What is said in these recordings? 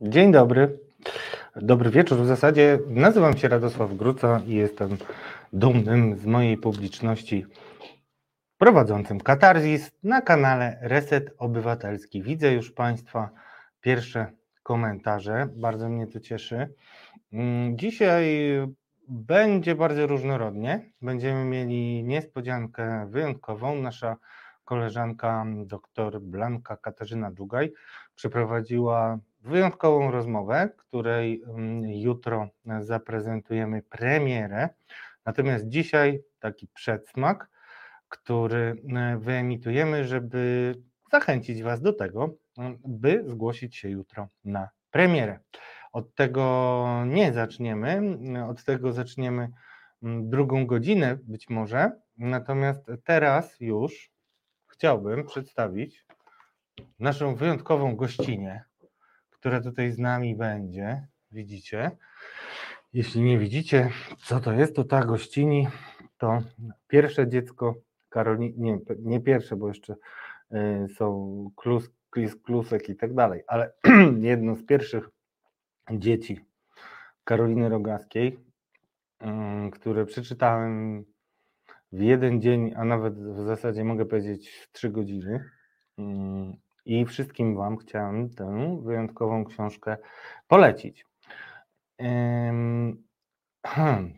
Dzień dobry. Dobry wieczór. W zasadzie nazywam się Radosław Gruca i jestem dumnym z mojej publiczności prowadzącym Katarzis na kanale Reset Obywatelski. Widzę już Państwa pierwsze komentarze. Bardzo mnie to cieszy. Mm, Dzisiaj będzie bardzo różnorodnie. Będziemy mieli niespodziankę wyjątkową. Nasza koleżanka dr Blanka Katarzyna Długaj przeprowadziła wyjątkową rozmowę, której mm, jutro zaprezentujemy premierę. Natomiast dzisiaj taki przedsmak, który e, wyemitujemy, żeby zachęcić Was do tego, mm, by zgłosić się jutro na premierę. Od tego nie zaczniemy, od tego zaczniemy mm, drugą godzinę być może. Natomiast teraz już chciałbym przedstawić naszą wyjątkową gościnę, która tutaj z nami będzie. Widzicie? Jeśli nie widzicie, co to jest, to ta gościni to pierwsze dziecko Karoliny, nie, nie pierwsze, bo jeszcze y, są klus, klis, klusek i tak dalej, ale jedno z pierwszych dzieci Karoliny Rogaskiej, y, które przeczytałem w jeden dzień, a nawet w zasadzie mogę powiedzieć w trzy godziny. Y, I wszystkim Wam chciałem tę wyjątkową książkę polecić. Hmm,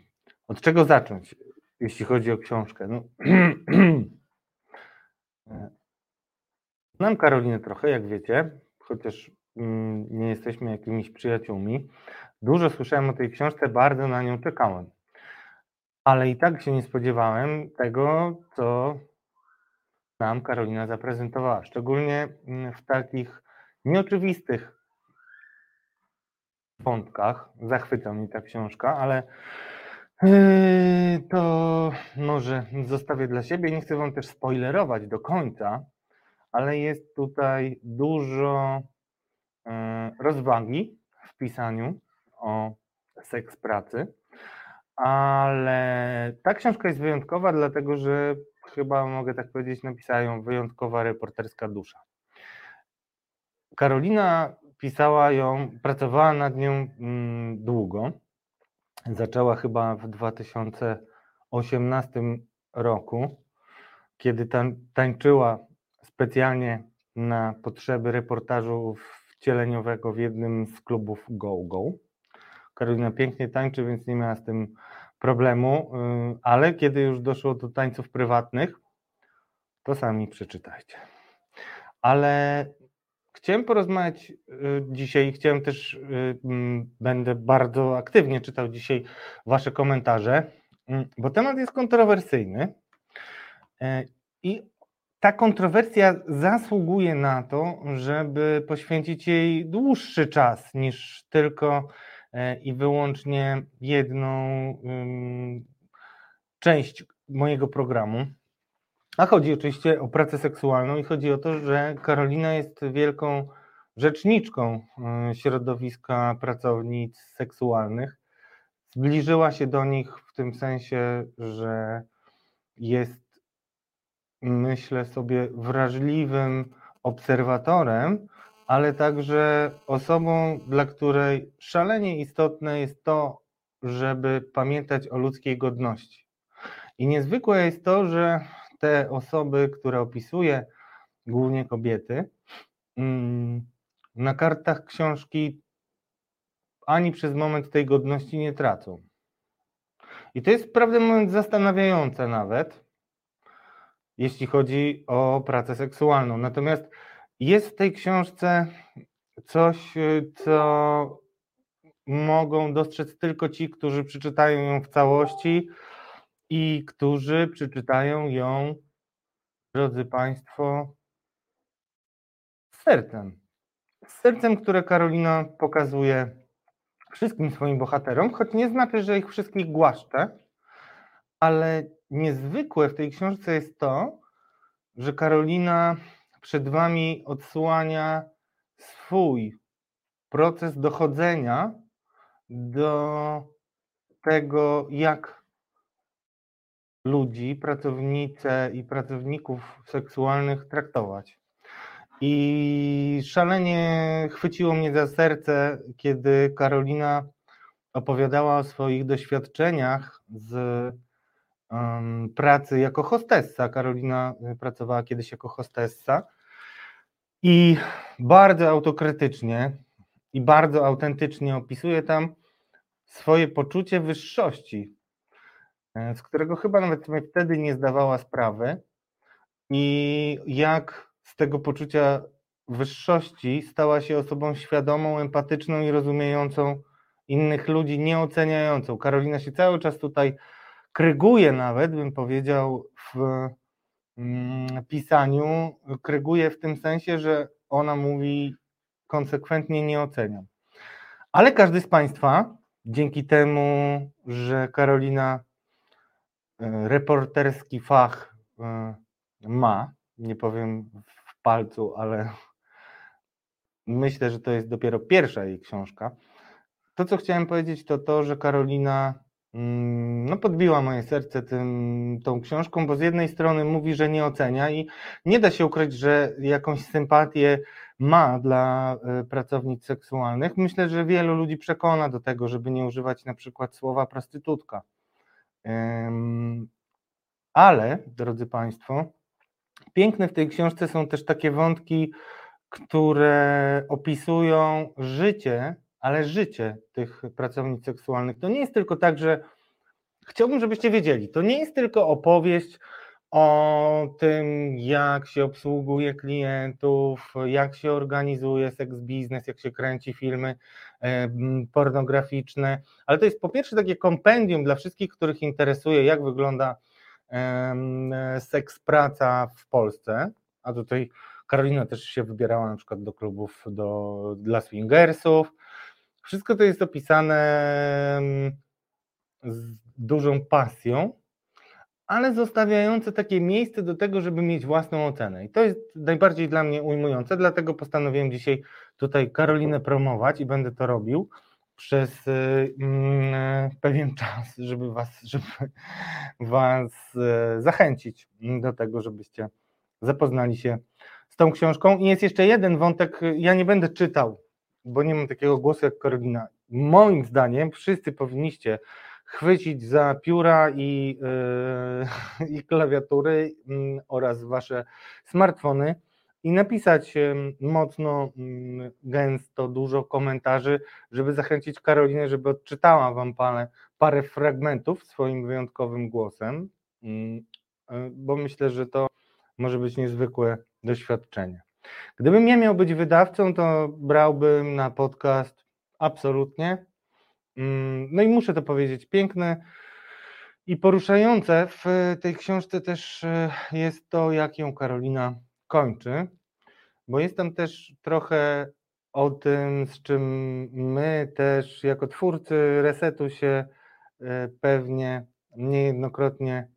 Od czego zacząć, jeśli chodzi o książkę? No, Znam Karolinę trochę, jak wiecie, chociaż mm, nie jesteśmy jakimiś przyjaciółmi. Dużo słyszałem o tej książce, bardzo na nią czekałem. Ale i tak się nie spodziewałem tego, co nam Karolina zaprezentowała. Szczególnie mm, w takich nieoczywistych wątkach. Zachwyca mnie ta książka, ale yy, to może zostawię dla siebie. Nie chcę Wam też spoilerować do końca, ale jest tutaj dużo yy, rozwagi w pisaniu o seks pracy. Ale ta książka jest wyjątkowa, dlatego że chyba mogę tak powiedzieć, napisała ją wyjątkowa reporterska dusza. Karolina pisała ją, pracowała nad nią mm, długo. Zaczęła chyba w 2018 roku, kiedy tań, tańczyła specjalnie na potrzeby reportażu wcieleniowego w jednym z klubów Go Go. Karolina pięknie tańczy, więc nie miała z tym problemu, y, ale kiedy już doszło do tańców prywatnych, to sami przeczytajcie. Ale chciałem porozmawiać y, dzisiaj, chciałem też, y, mm, będę bardzo aktywnie czytał dzisiaj Wasze komentarze, bo temat jest kontrowersyjny i ta kontrowersja zasługuje na to, żeby poświęcić jej dłuższy czas niż tylko i wyłącznie jedną część mojego programu. A chodzi oczywiście o pracę seksualną i chodzi o to, że Karolina jest wielką rzeczniczką e, środowiska pracownic seksualnych. Zbliżyła się do nich w tym sensie, że jest, myślę sobie, wrażliwym obserwatorem ale także osobą, dla której szalenie istotne jest to, żeby pamiętać o ludzkiej godności. I niezwykłe jest to, że te osoby, które opisuje, głównie kobiety, mm, na kartach książki ani przez moment tej godności nie tracą. I to jest, prawdę mówiąc, zastanawiające nawet, jeśli chodzi o pracę seksualną. Natomiast jest w tej książce coś, y, co mogą dostrzec tylko ci, którzy przeczytają ją w całości i którzy przeczytają ją, drodzy Państwo, z sercem. Z sercem, które Karolina pokazuje wszystkim swoim bohaterom, choć nie znaczy, że ich wszystkich głaszcze, ale niezwykłe w tej książce jest to, że Karolina przed Wami odsłania swój proces dochodzenia do tego, jak ludzi, pracownice i pracowników seksualnych traktować. I szalenie chwyciło mnie za serce, kiedy Karolina opowiadała o swoich doświadczeniach z pracy jako hostessa. Karolina y, pracowała kiedyś jako hostessa i bardzo autokrytycznie i bardzo autentycznie opisuje tam swoje poczucie wyższości, e, z którego chyba nawet sobie wtedy nie zdawała sprawy i jak z tego poczucia wyższości stała się osobą świadomą, empatyczną i rozumiejącą innych ludzi, nieoceniającą. Karolina się cały czas tutaj kryguje nawet, bym powiedział, w mm, pisaniu, kryguje w tym sensie, że ona mówi konsekwentnie nie oceniam. Ale każdy z Państwa, dzięki temu, że Karolina e, reporterski fach e, ma, nie powiem w palcu, ale myślę, że to jest dopiero pierwsza jej książka. To, co chciałem powiedzieć, to to, że Karolina no, podbiła moje serce tym, tą książką, bo z jednej strony mówi, że nie ocenia i nie da się ukryć, że jakąś sympatię ma dla e, pracownic seksualnych. Myślę, że wielu ludzi przekona do tego, żeby nie używać na przykład słowa prostytutka. Ale, drodzy Państwo, piękne w tej książce są też takie wątki, które opisują życie, ale życie tych pracownic seksualnych. To nie jest tylko tak, że chciałbym, żebyście wiedzieli, to nie jest tylko opowieść o tym, jak się obsługuje klientów, jak się organizuje seks biznes, jak się kręci filmy pornograficzne, ale to jest po pierwsze takie kompendium dla wszystkich, których interesuje, jak wygląda seks praca w Polsce, a tutaj Karolina też się wybierała na przykład do klubów do, dla swingersów. Wszystko to jest opisane z dużą pasją, ale zostawiające takie miejsce do tego, żeby mieć własną ocenę. I to jest najbardziej dla mnie ujmujące, dlatego postanowiłem dzisiaj tutaj Karolinę promować i będę to robił przez y, mm, pewien czas, żeby was, żeby was y, zachęcić do tego, żebyście zapoznali się z tą książką. I jest jeszcze jeden wątek, ja nie będę czytał, bo nie mam takiego głosu jak Karolina. Moim zdaniem wszyscy powinniście chwycić za pióra i, yy, i klawiatury yy, oraz wasze smartfony i napisać mocno, mm, gęsto, dużo komentarzy, żeby zachęcić Karolinę, żeby odczytała wam parę, parę fragmentów swoim wyjątkowym głosem, mm, e, bo myślę, że to może być niezwykłe doświadczenie. Gdybym ja miał być wydawcą, to brałbym na podcast absolutnie. Mm, no i muszę to powiedzieć, piękne i poruszające. W tej książce też e, jest to, jak ją Karolina kończy, bo jest tam też trochę o tym, z czym my też jako twórcy resetu się e, pewnie niejednokrotnie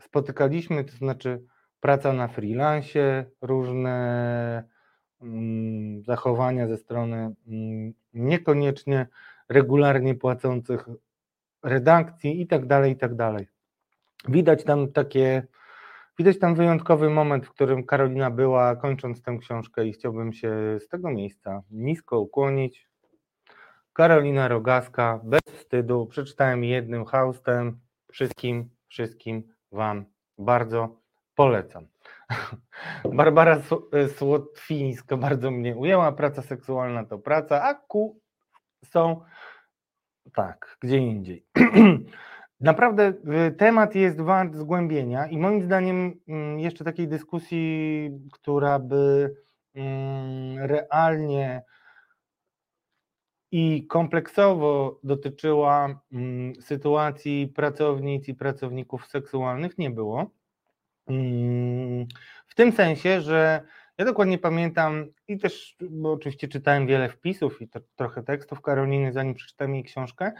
spotykaliśmy, to znaczy praca na freelancie, różne mm, zachowania ze strony mm, niekoniecznie regularnie płacących redakcji i tak dalej, i tak dalej. Widać tam takie, widać tam wyjątkowy moment, w którym Karolina była, kończąc tę książkę i chciałbym się z tego miejsca nisko ukłonić. Karolina Rogaska, bez wstydu, przeczytałem jednym haustem, wszystkim, wszystkim Wam bardzo polecam. Barbara Słotwińska bardzo mnie ujęła, praca seksualna to praca, a ku są tak, gdzie indziej. Naprawdę y, temat jest wart zgłębienia i moim zdaniem mm, jeszcze takiej dyskusji, która by mm, realnie i kompleksowo dotyczyła mm, sytuacji pracownic i pracowników seksualnych nie było. W tym sensie, że ja dokładnie pamiętam i też, bo oczywiście czytałem wiele wpisów i to, trochę tekstów Karoliny, zanim przeczytałem jej książkę,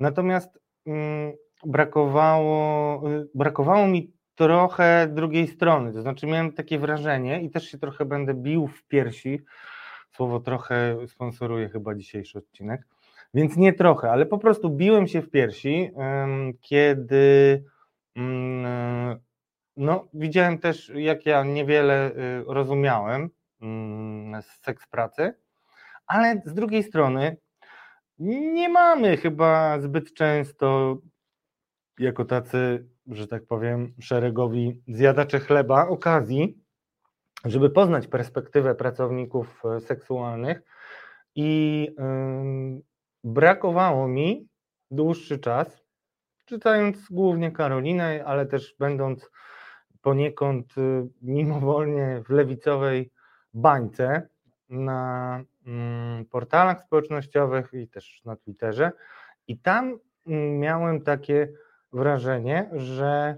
natomiast mm, brakowało, brakowało mi trochę drugiej strony, to znaczy miałem takie wrażenie i też się trochę będę bił w piersi, słowo trochę sponsoruje chyba dzisiejszy odcinek, więc nie trochę, ale po prostu biłem się w piersi, kiedy mm, no, widziałem też, jak ja niewiele y, rozumiałem mm, z seks pracy, ale z drugiej strony nie mamy chyba zbyt często jako tacy, że tak powiem, szeregowi zjadacze chleba okazji, żeby poznać perspektywę pracowników e, seksualnych i yy, brakowało mi dłuższy czas, czytając głównie Karolinę, ale też będąc poniekąd y, mimowolnie w lewicowej bańce na mm, portalach społecznościowych i też na Twitterze. I tam mm, miałem takie wrażenie, że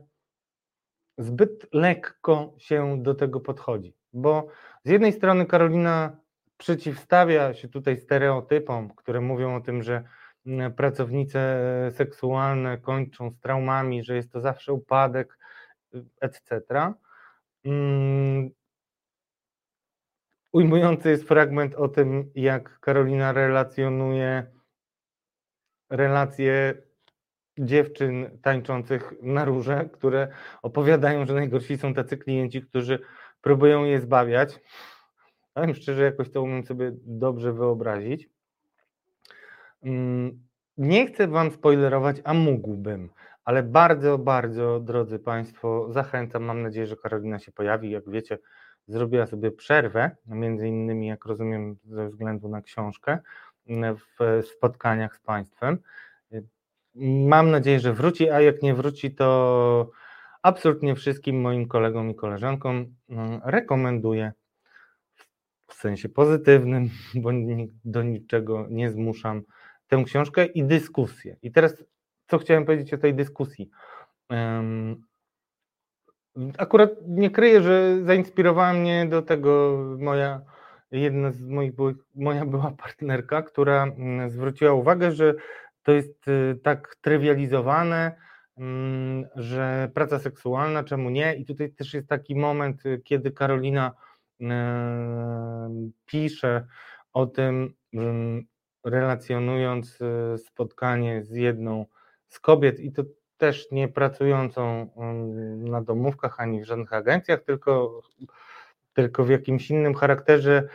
zbyt lekko się do tego podchodzi, bo z jednej strony Karolina przeciwstawia się tutaj stereotypom, które mówią o tym, że mm, pracownice seksualne kończą z traumami, że jest to zawsze upadek, etc. Mm, ujmujący jest fragment o tym, jak Karolina relacjonuje relacje dziewczyn tańczących na róże, które opowiadają, że najgorsi są tacy klienci, którzy próbują je zbawiać. Powiem szczerze, jakoś to umiem sobie dobrze wyobrazić. Mm, nie chcę Wam spoilerować, a mógłbym, ale bardzo, bardzo, drodzy Państwo, zachęcam. Mam nadzieję, że Karolina się pojawi. Jak wiecie, zrobiła sobie przerwę, między innymi, jak rozumiem, ze względu na książkę, w spotkaniach z Państwem. Mam nadzieję, że wróci, a jak nie wróci, to absolutnie wszystkim moim kolegom i koleżankom mm, rekomenduję w sensie pozytywnym, bo do niczego nie zmuszam tę książkę i dyskusję. I teraz co chciałem powiedzieć o tej dyskusji. Akurat nie kryję, że zainspirowała mnie do tego moja jedna z moich moja była partnerka, która mm, zwróciła uwagę, że to jest y, tak trywializowane, mm, że praca seksualna, czemu nie? I tutaj też jest taki moment, y, kiedy Karolina pisze o tym, relacjonując y, spotkanie z jedną z kobiet i to też nie pracującą na domówkach ani w żadnych agencjach, tylko, tylko w jakimś innym charakterze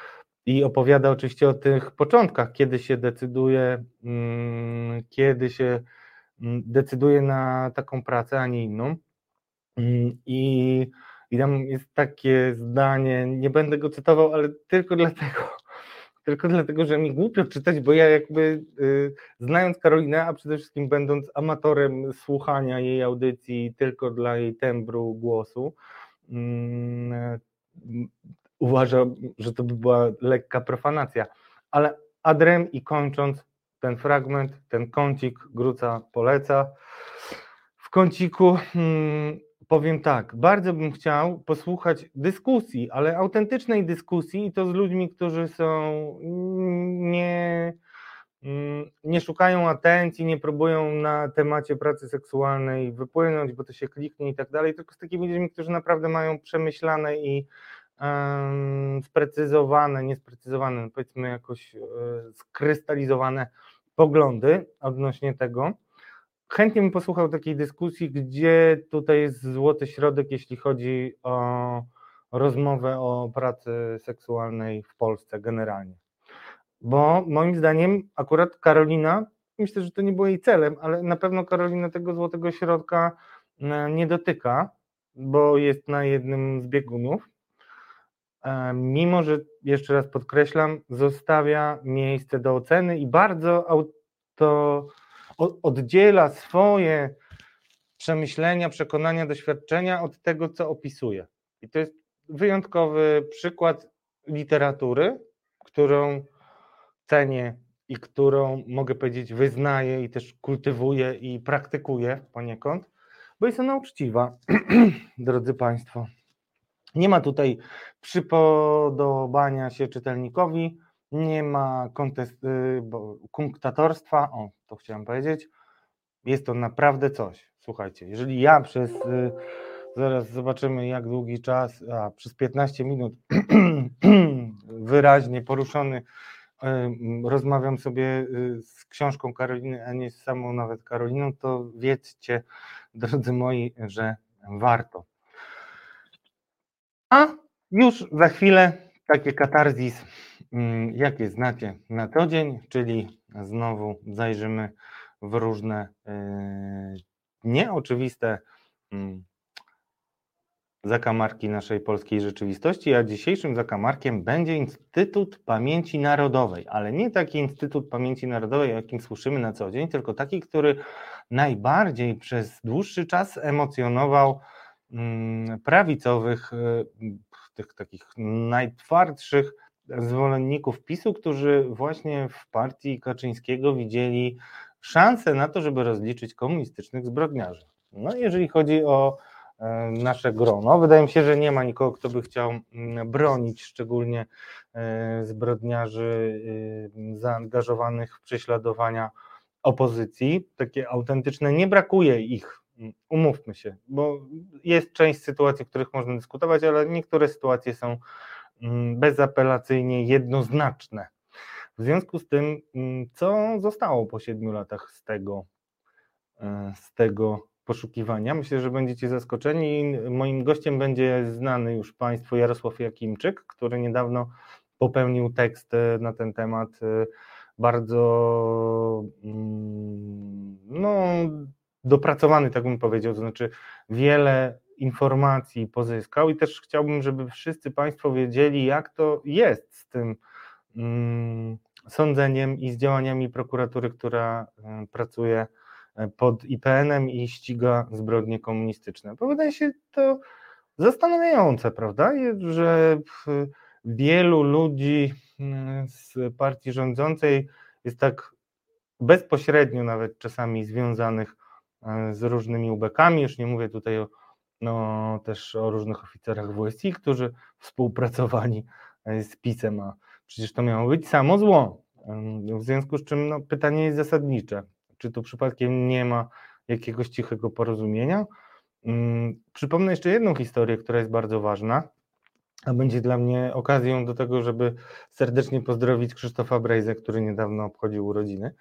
i opowiada oczywiście o tych początkach, kiedy się decyduje, mm, kiedy się mm, decyduje na taką pracę, a nie inną. Mm, I, I tam jest takie zdanie, nie będę go cytował, ale tylko dlatego, tylko dlatego, że mi głupio czytać, bo ja jakby y, znając Karolinę, a przede wszystkim będąc amatorem słuchania jej audycji tylko dla jej tembru głosu, y, uważam, że to by była lekka profanacja. Ale adrem i kończąc ten fragment, ten kącik Gruca poleca. W kąciku hmm, powiem tak, bardzo bym chciał posłuchać dyskusji, ale autentycznej dyskusji i to z ludźmi, którzy są nie, mm, nie szukają atencji, nie próbują na temacie pracy seksualnej wypłynąć, bo to się kliknie i tak dalej, tylko z takimi ludźmi, którzy naprawdę mają przemyślane i sprecyzowane, niesprecyzowane, powiedzmy jakoś e, skrystalizowane poglądy odnośnie tego chętnie bym posłuchał takiej dyskusji, gdzie tutaj jest złoty środek, jeśli chodzi o rozmowę o pracy seksualnej w Polsce generalnie. Bo moim zdaniem akurat Karolina, myślę, że to nie było jej celem, ale na pewno Karolina tego złotego środka e, nie dotyka, bo jest na jednym z biegunów. E, mimo, że jeszcze raz podkreślam, zostawia miejsce do oceny i bardzo auto oddziela swoje przemyślenia, przekonania, doświadczenia od tego, co opisuje. I to jest wyjątkowy przykład literatury, którą cenię i którą mogę powiedzieć wyznaję i też kultywuję i praktykuję poniekąd, bo jest ona uczciwa, drodzy Państwo. Nie ma tutaj przypodobania się czytelnikowi, nie ma kontest, y, kunktatorstwa, o, to chciałem powiedzieć. Jest to naprawdę coś. Słuchajcie, jeżeli ja przez, y, zaraz zobaczymy jak długi czas, a przez 15 minut wyraźnie poruszony y, rozmawiam sobie z książką Karoliny, a nie z samą nawet Karoliną, to wiedzcie, drodzy moi, że warto. A już za chwilę takie katarzis, jakie znacie na co dzień, czyli znowu zajrzymy w różne yy, nieoczywiste mm, zakamarki naszej polskiej rzeczywistości, a dzisiejszym zakamarkiem będzie Instytut Pamięci Narodowej, ale nie taki Instytut Pamięci Narodowej, o jakim słyszymy na co dzień, tylko taki, który najbardziej przez dłuższy czas emocjonował mm, prawicowych, y, tych takich najtwardszych zwolenników PiSu, którzy właśnie w partii Kaczyńskiego widzieli szansę na to, żeby rozliczyć komunistycznych zbrodniarzy. No jeżeli chodzi o E, nasze grono. Wydaje mi się, że nie ma nikogo, kto by chciał mm, bronić szczególnie e, zbrodniarzy y, zaangażowanych w prześladowania opozycji. Takie autentyczne, nie brakuje ich, mm, umówmy się, bo jest część sytuacji, w których można dyskutować, ale niektóre sytuacje są bezapelacyjnie jednoznaczne. W związku z tym, co zostało po siedmiu latach z tego, e, z tego poszukiwania. Myślę, że będziecie zaskoczeni. Moim gościem będzie znany już Państwu Jarosław Jakimczyk, który niedawno popełnił tekst e, na ten temat e, bardzo mm, no, dopracowany, tak bym powiedział, to znaczy wiele informacji pozyskał i też chciałbym, żeby wszyscy Państwo wiedzieli, jak to jest z tym mm, sądzeniem i z działaniami prokuratury, która e, pracuje pod IPN-em i ściga zbrodnie komunistyczne. Bo wydaje się to zastanawiające, prawda, że wielu ludzi z partii rządzącej jest tak bezpośrednio nawet czasami związanych e, z różnymi ubekami, już nie mówię tutaj o, no, też o różnych oficerach WSI, którzy współpracowali e, z PiSem, a przecież to miało być samo zło. W związku z czym no, pytanie jest zasadnicze. Czy tu przypadkiem nie ma jakiegoś cichego porozumienia? Mm, przypomnę jeszcze jedną historię, która jest bardzo ważna, a będzie dla mnie okazją do tego, żeby serdecznie pozdrowić Krzysztofa Brejzę, który niedawno obchodził urodziny.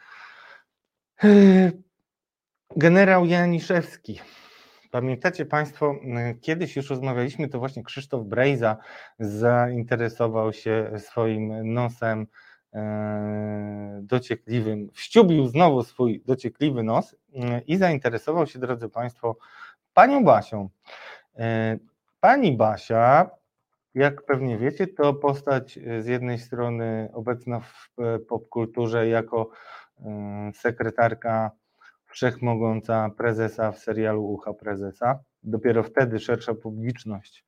Generał Janiszewski. Pamiętacie Państwo, kiedyś już rozmawialiśmy, to właśnie Krzysztof Brejza zainteresował się swoim nosem E, dociekliwym, wściubił znowu swój dociekliwy nos e, i zainteresował się, drodzy Państwo, panią Basią. E, pani Basia, jak pewnie wiecie, to postać z jednej strony obecna w popkulturze jako sekretarka wszechmogąca prezesa w serialu Ucha Prezesa. Dopiero wtedy szersza publiczność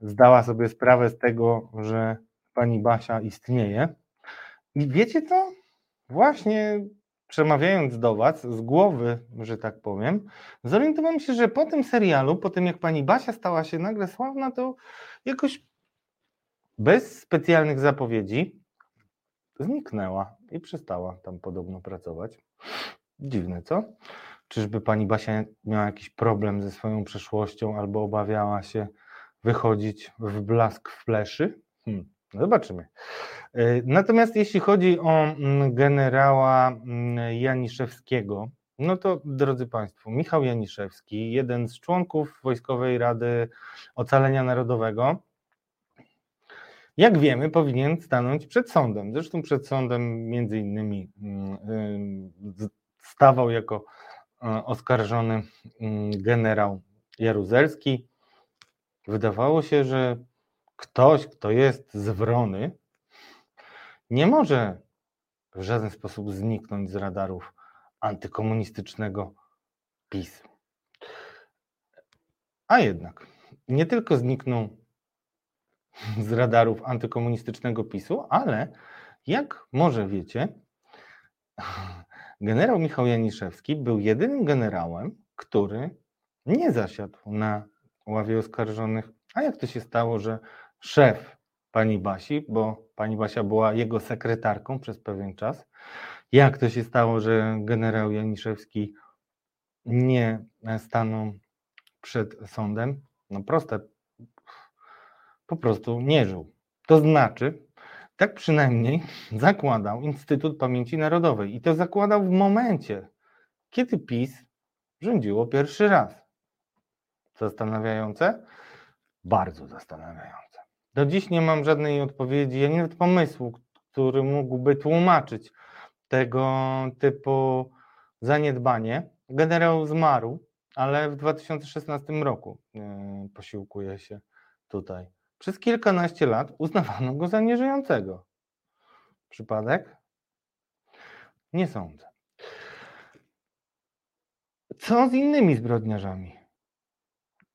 zdała sobie sprawę z tego, że pani Basia istnieje. I wiecie co? Właśnie przemawiając do Was z głowy, że tak powiem, zorientowałem się, że po tym serialu, po tym jak pani Basia stała się nagle sławna, to jakoś bez specjalnych zapowiedzi zniknęła i przestała tam podobno pracować. Dziwne, co? Czyżby pani Basia miała jakiś problem ze swoją przeszłością albo obawiała się wychodzić w blask fleszy? Hmm. Zobaczymy. E, natomiast jeśli chodzi o mm, generała mm, Janiszewskiego, no to drodzy Państwo, Michał Janiszewski, jeden z członków Wojskowej Rady Ocalenia Narodowego, jak wiemy, powinien stanąć przed sądem. Zresztą przed sądem między innymi mm, stawał jako e, oskarżony generał Jaruzelski. Wydawało się, że ktoś, kto jest zwrony, nie może w żaden sposób zniknąć z radarów antykomunistycznego PiS. A jednak nie tylko zniknął z radarów antykomunistycznego PiSu, ale jak może wiecie, generał Michał Janiszewski był jedynym generałem, który nie zasiadł na ławie oskarżonych. A jak to się stało, że szef pani Basi, bo pani Basia była jego sekretarką przez pewien czas. Jak to się stało, że generał Janiszewski nie stanął przed sądem? No proste, po prostu nie żył. To znaczy, tak przynajmniej zakładał Instytut Pamięci Narodowej i to zakładał w momencie, kiedy PiS rządziło pierwszy raz. Zastanawiające? Bardzo zastanawiające. Do dziś nie mam żadnej odpowiedzi, ani nawet pomysłu, który mógłby tłumaczyć tego typu zaniedbanie. Generał zmarł, ale w 2016 roku e, posiłkuje się tutaj. Przez kilkanaście lat uznawano go za nieżyjącego. Przypadek? Nie sądzę. Co z innymi zbrodniarzami?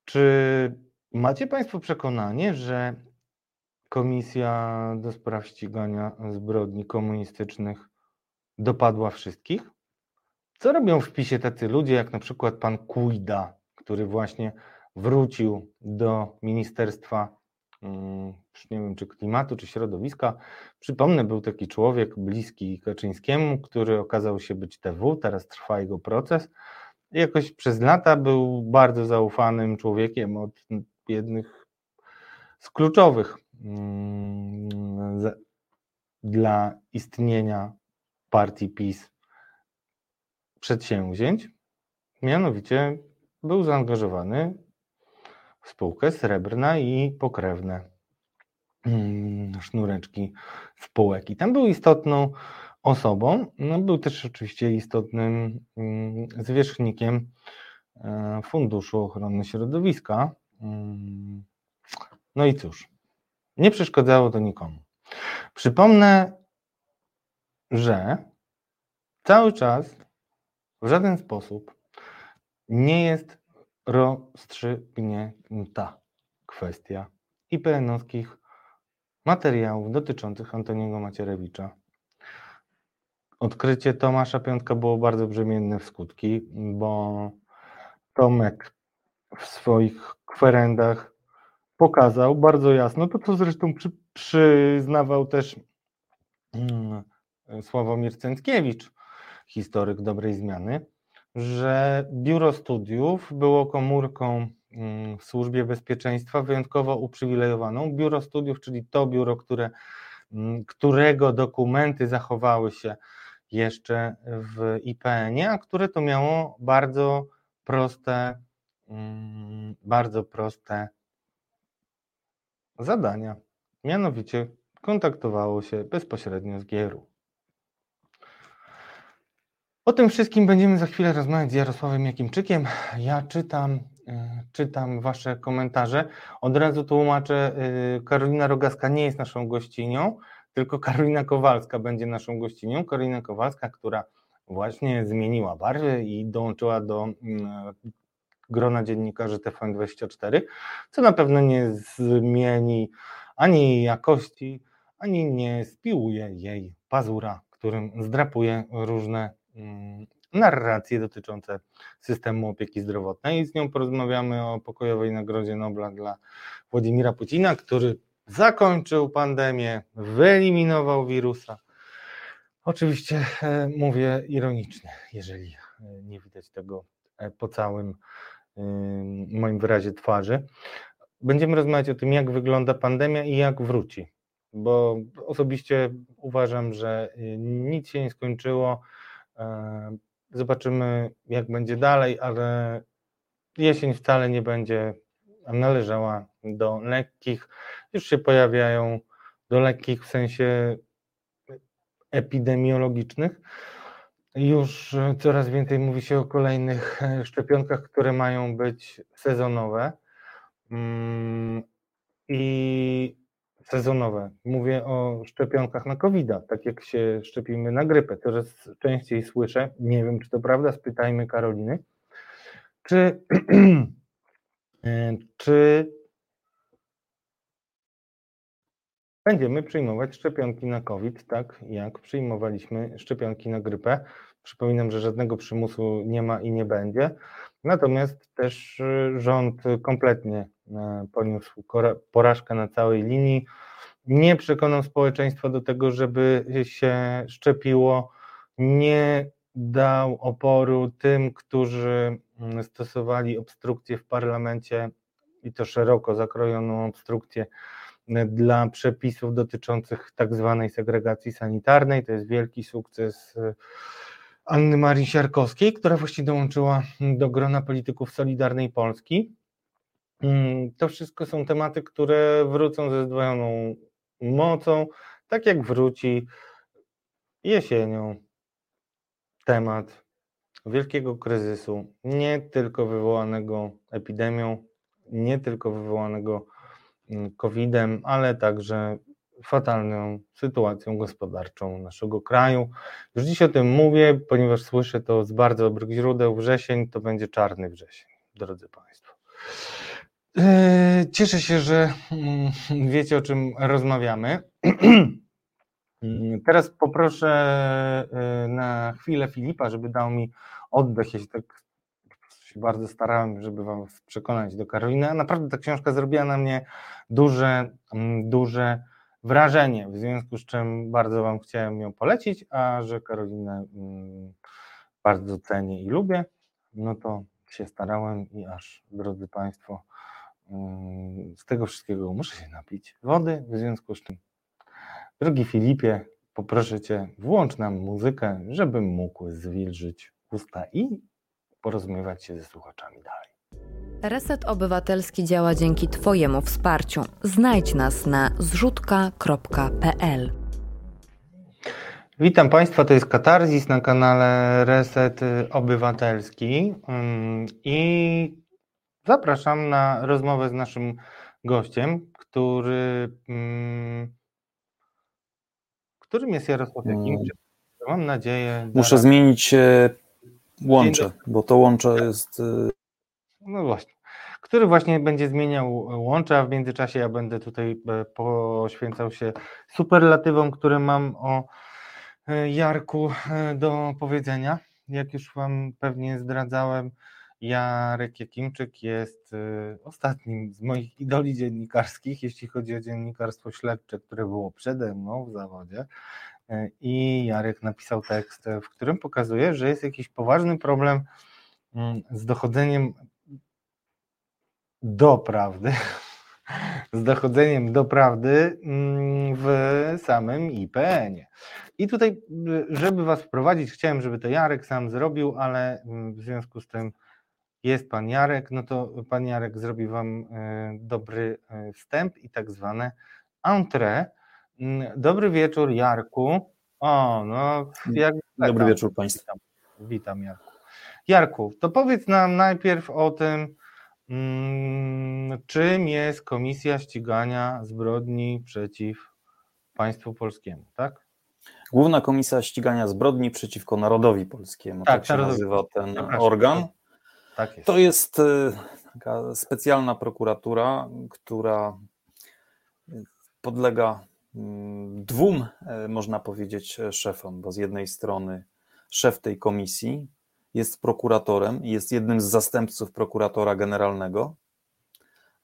Czy macie Państwo przekonanie, że Komisja do spraw ścigania zbrodni komunistycznych dopadła wszystkich? Co robią w PiSie tacy ludzie, jak na przykład pan Kujda, który właśnie wrócił do Ministerstwa nie wiem, czy klimatu, czy środowiska. Przypomnę, był taki człowiek bliski Kaczyńskiemu, który okazał się być TW, teraz trwa jego proces. Jakoś przez lata był bardzo zaufanym człowiekiem od jednych z kluczowych mm, dla istnienia partii PiS przedsięwzięć. Mianowicie był zaangażowany spółkę srebrna i pokrewne mm, sznureczki spółek. I tam był istotną osobą. No, był też oczywiście istotnym mm, zwierzchnikiem e, Funduszu Ochrony Środowiska. Mm, no i cóż, nie przeszkadzało to nikomu. Przypomnę, że cały czas w żaden sposób nie jest rozstrzygnięta kwestia IPN-owskich materiałów dotyczących Antoniego Macierewicza. Odkrycie Tomasza Piątka było bardzo brzemienne w skutki, bo Tomek w swoich kwerendach pokazał bardzo jasno, to co zresztą przy, przyznawał też hmm, Sławomir Cęckiewicz, historyk dobrej zmiany, że biuro studiów było komórką mm, w służbie bezpieczeństwa wyjątkowo uprzywilejowaną. Biuro studiów, czyli to biuro, które, mm, którego dokumenty zachowały się jeszcze w IPN-ie, a które to miało bardzo proste, mm, bardzo proste zadania. Mianowicie kontaktowało się bezpośrednio z GRU. O tym wszystkim będziemy za chwilę rozmawiać z Jarosławem Jakimczykiem. Ja czytam, e, czytam Wasze komentarze. Od razu tłumaczę, e, Karolina Rogaska nie jest naszą gościnią, tylko Karolina Kowalska będzie naszą gościnią. Karolina Kowalska, która właśnie zmieniła barwy i dołączyła do mm, grona dziennikarzy TVN24, co na pewno nie zmieni ani jakości, ani nie spiłuje jej pazura, którym zdrapuje różne narracje dotyczące systemu opieki zdrowotnej. Z nią porozmawiamy o pokojowej Nagrodzie Nobla dla Władimira Putina, który zakończył pandemię, wyeliminował wirusa. Oczywiście e, mówię ironicznie, jeżeli e, nie widać tego e, po całym moim wyrazie twarzy. Będziemy rozmawiać o tym, jak wygląda pandemia i jak wróci, bo osobiście uważam, że nic się nie skończyło zobaczymy, jak będzie dalej, ale jesień wcale nie będzie należała do lekkich. Już się pojawiają do lekkich w sensie epidemiologicznych. Już coraz więcej mówi się o kolejnych szczepionkach, które mają być sezonowe. Mm, I sezonowe. Mówię o szczepionkach na covid tak jak się szczepimy na grypę. Coraz częściej słyszę, nie wiem czy to prawda, spytajmy Karoliny, czy, e, czy będziemy przyjmować szczepionki na COVID, tak jak przyjmowaliśmy szczepionki na grypę. Przypominam, że żadnego przymusu nie ma i nie będzie. Natomiast też y, rząd kompletnie e, poniósł porażkę na całej linii. Nie przekonał społeczeństwa do tego, żeby się szczepiło. Nie dał oporu tym, którzy mm, stosowali obstrukcję w parlamencie i to szeroko zakrojoną obstrukcję e, dla przepisów dotyczących tak zwanej segregacji sanitarnej. To jest wielki sukces e, Anny Marii Siarkowskiej, która właśnie dołączyła do grona polityków Solidarnej Polski. Mm, to wszystko są tematy, które wrócą ze zdwojoną mocą, tak jak wróci jesienią temat wielkiego kryzysu, nie tylko wywołanego epidemią, nie tylko wywołanego mm, COVID-em, ale także fatalną sytuacją gospodarczą naszego kraju. Już dziś o tym mówię, ponieważ słyszę to z bardzo dobrych źródeł. Wrzesień to będzie czarny wrzesień, drodzy Państwo. E, cieszę się, że mm, wiecie o czym rozmawiamy. Teraz poproszę e, na chwilę Filipa, żeby dał mi oddech. Ja się tak się bardzo starałem, żeby Wam przekonać do Karoliny. A naprawdę ta książka zrobiła na mnie duże, mm, duże wrażenie, w związku z czym bardzo Wam chciałem ją polecić, a że Karolinę mm, bardzo cenię i lubię, no to się starałem i aż, drodzy Państwo, z tego wszystkiego muszę się napić wody, w związku z czym, drogi Filipie, poproszę Cię, włącz nam muzykę, żebym mógł zwilżyć usta i porozumiewać się ze słuchaczami dalej. Reset Obywatelski działa dzięki Twojemu wsparciu. Znajdź nas na zrzutka.pl. Witam Państwa, to jest Katarzis na kanale Reset Obywatelski mm, i zapraszam na rozmowę z naszym gościem, który, mm, którym jest Jarosław mm. Jakimczyk. Mam nadzieję. Muszę zmienić e, łącze, bo to łącze jest e, no właśnie. Który właśnie będzie zmieniał łącze, a w międzyczasie ja będę tutaj e, poświęcał się superlatywom, które mam o Jarku do powiedzenia. Jak już Wam pewnie zdradzałem, Jarek Jakimczyk jest ostatnim z moich idoli dziennikarskich, jeśli chodzi o dziennikarstwo śledcze, które było przede mną w zawodzie. I Jarek napisał tekst, w którym pokazuje, że jest jakiś poważny problem mm, z dochodzeniem do prawdy, z dochodzeniem do prawdy mm, w samym IPN-ie. I tutaj, żeby Was wprowadzić, chciałem, żeby to Jarek sam zrobił, ale mm, w związku z tym jest Pan Jarek, no to Pan Jarek zrobi Wam e, dobry e, wstęp i tak zwane entrée. Mm, dobry wieczór, Jarku. O, no, jak Dobry wieczór Państwu. Witam, Jarku. Jarku, to powiedz nam najpierw o tym, Mm, czym jest Komisja Ścigania Zbrodni przeciw państwu polskiemu, tak? Główna Komisja Ścigania Zbrodni przeciwko Narodowi Polskiemu, tak, tak się narodowi. nazywa ten organ. Tak jest. To jest y, taka specjalna prokuratura, która podlega mm, dwóm, e, można powiedzieć, szefom, bo z jednej strony szef tej komisji, jest prokuratorem i jest jednym z zastępców prokuratora generalnego.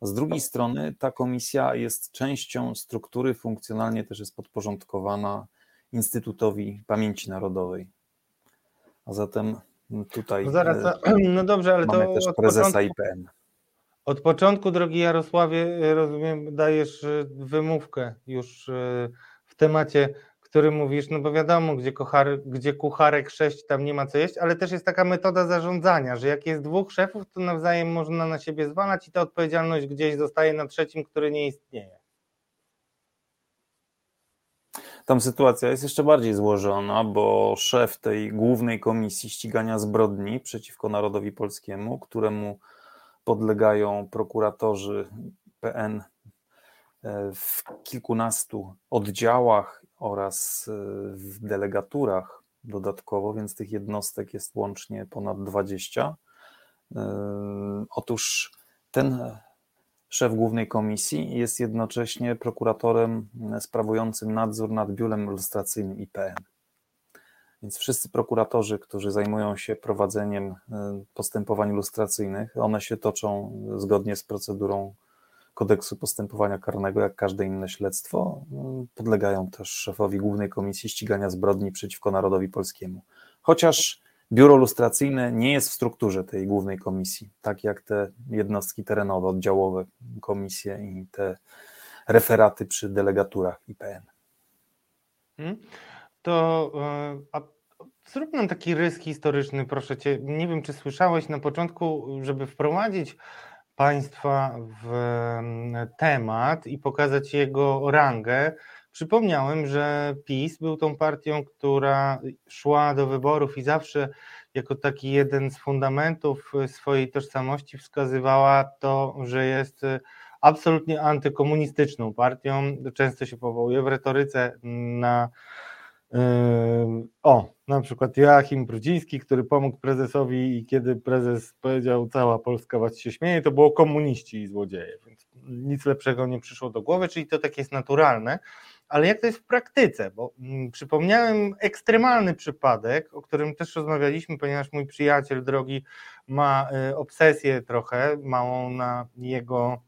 Z drugiej strony ta komisja jest częścią struktury, funkcjonalnie też jest podporządkowana Instytutowi Pamięci Narodowej. A zatem tutaj no zaraz, e, no dobrze, ale mamy to też prezesa początku, IPN. Od początku, drogi Jarosławie, rozumiem, dajesz e, wymówkę już e, w temacie który mówisz, no bo wiadomo, gdzie, kuchar, gdzie kucharek sześć, tam nie ma co jeść, ale też jest taka metoda zarządzania, że jak jest dwóch szefów, to nawzajem można na siebie zwalać i ta odpowiedzialność gdzieś zostaje na trzecim, który nie istnieje. Tam sytuacja jest jeszcze bardziej złożona, bo szef tej głównej komisji ścigania zbrodni przeciwko narodowi polskiemu, któremu podlegają prokuratorzy PN e, w kilkunastu oddziałach oraz y, w delegaturach dodatkowo, więc tych jednostek jest łącznie ponad 20. Y, otóż ten szef głównej komisji jest jednocześnie prokuratorem sprawującym nadzór nad biurem lustracyjnym IPN. Więc wszyscy prokuratorzy, którzy zajmują się prowadzeniem y, postępowań lustracyjnych, one się toczą zgodnie z procedurą kodeksu postępowania karnego, jak każde inne śledztwo, podlegają też szefowi Głównej Komisji Ścigania Zbrodni przeciwko Narodowi Polskiemu. Chociaż biuro lustracyjne nie jest w strukturze tej Głównej Komisji, tak jak te jednostki terenowe, oddziałowe komisje i te referaty przy delegaturach IPN. Hmm? To e, a zrób nam taki rys historyczny, proszę cię. Nie wiem, czy słyszałeś na początku, żeby wprowadzić Państwa w mm, temat i pokazać jego rangę, przypomniałem, że PiS był tą partią, która szła do wyborów i zawsze jako taki jeden z fundamentów swojej tożsamości wskazywała to, że jest absolutnie antykomunistyczną partią. Często się powołuje w retoryce na o, na przykład Joachim Brudziński, który pomógł prezesowi i kiedy prezes powiedział cała Polska was się śmieje, to było komuniści i złodzieje, więc nic lepszego nie przyszło do głowy, czyli to tak jest naturalne, ale jak to jest w praktyce, bo mm, przypomniałem ekstremalny przypadek, o którym też rozmawialiśmy, ponieważ mój przyjaciel drogi ma y, obsesję trochę małą na jego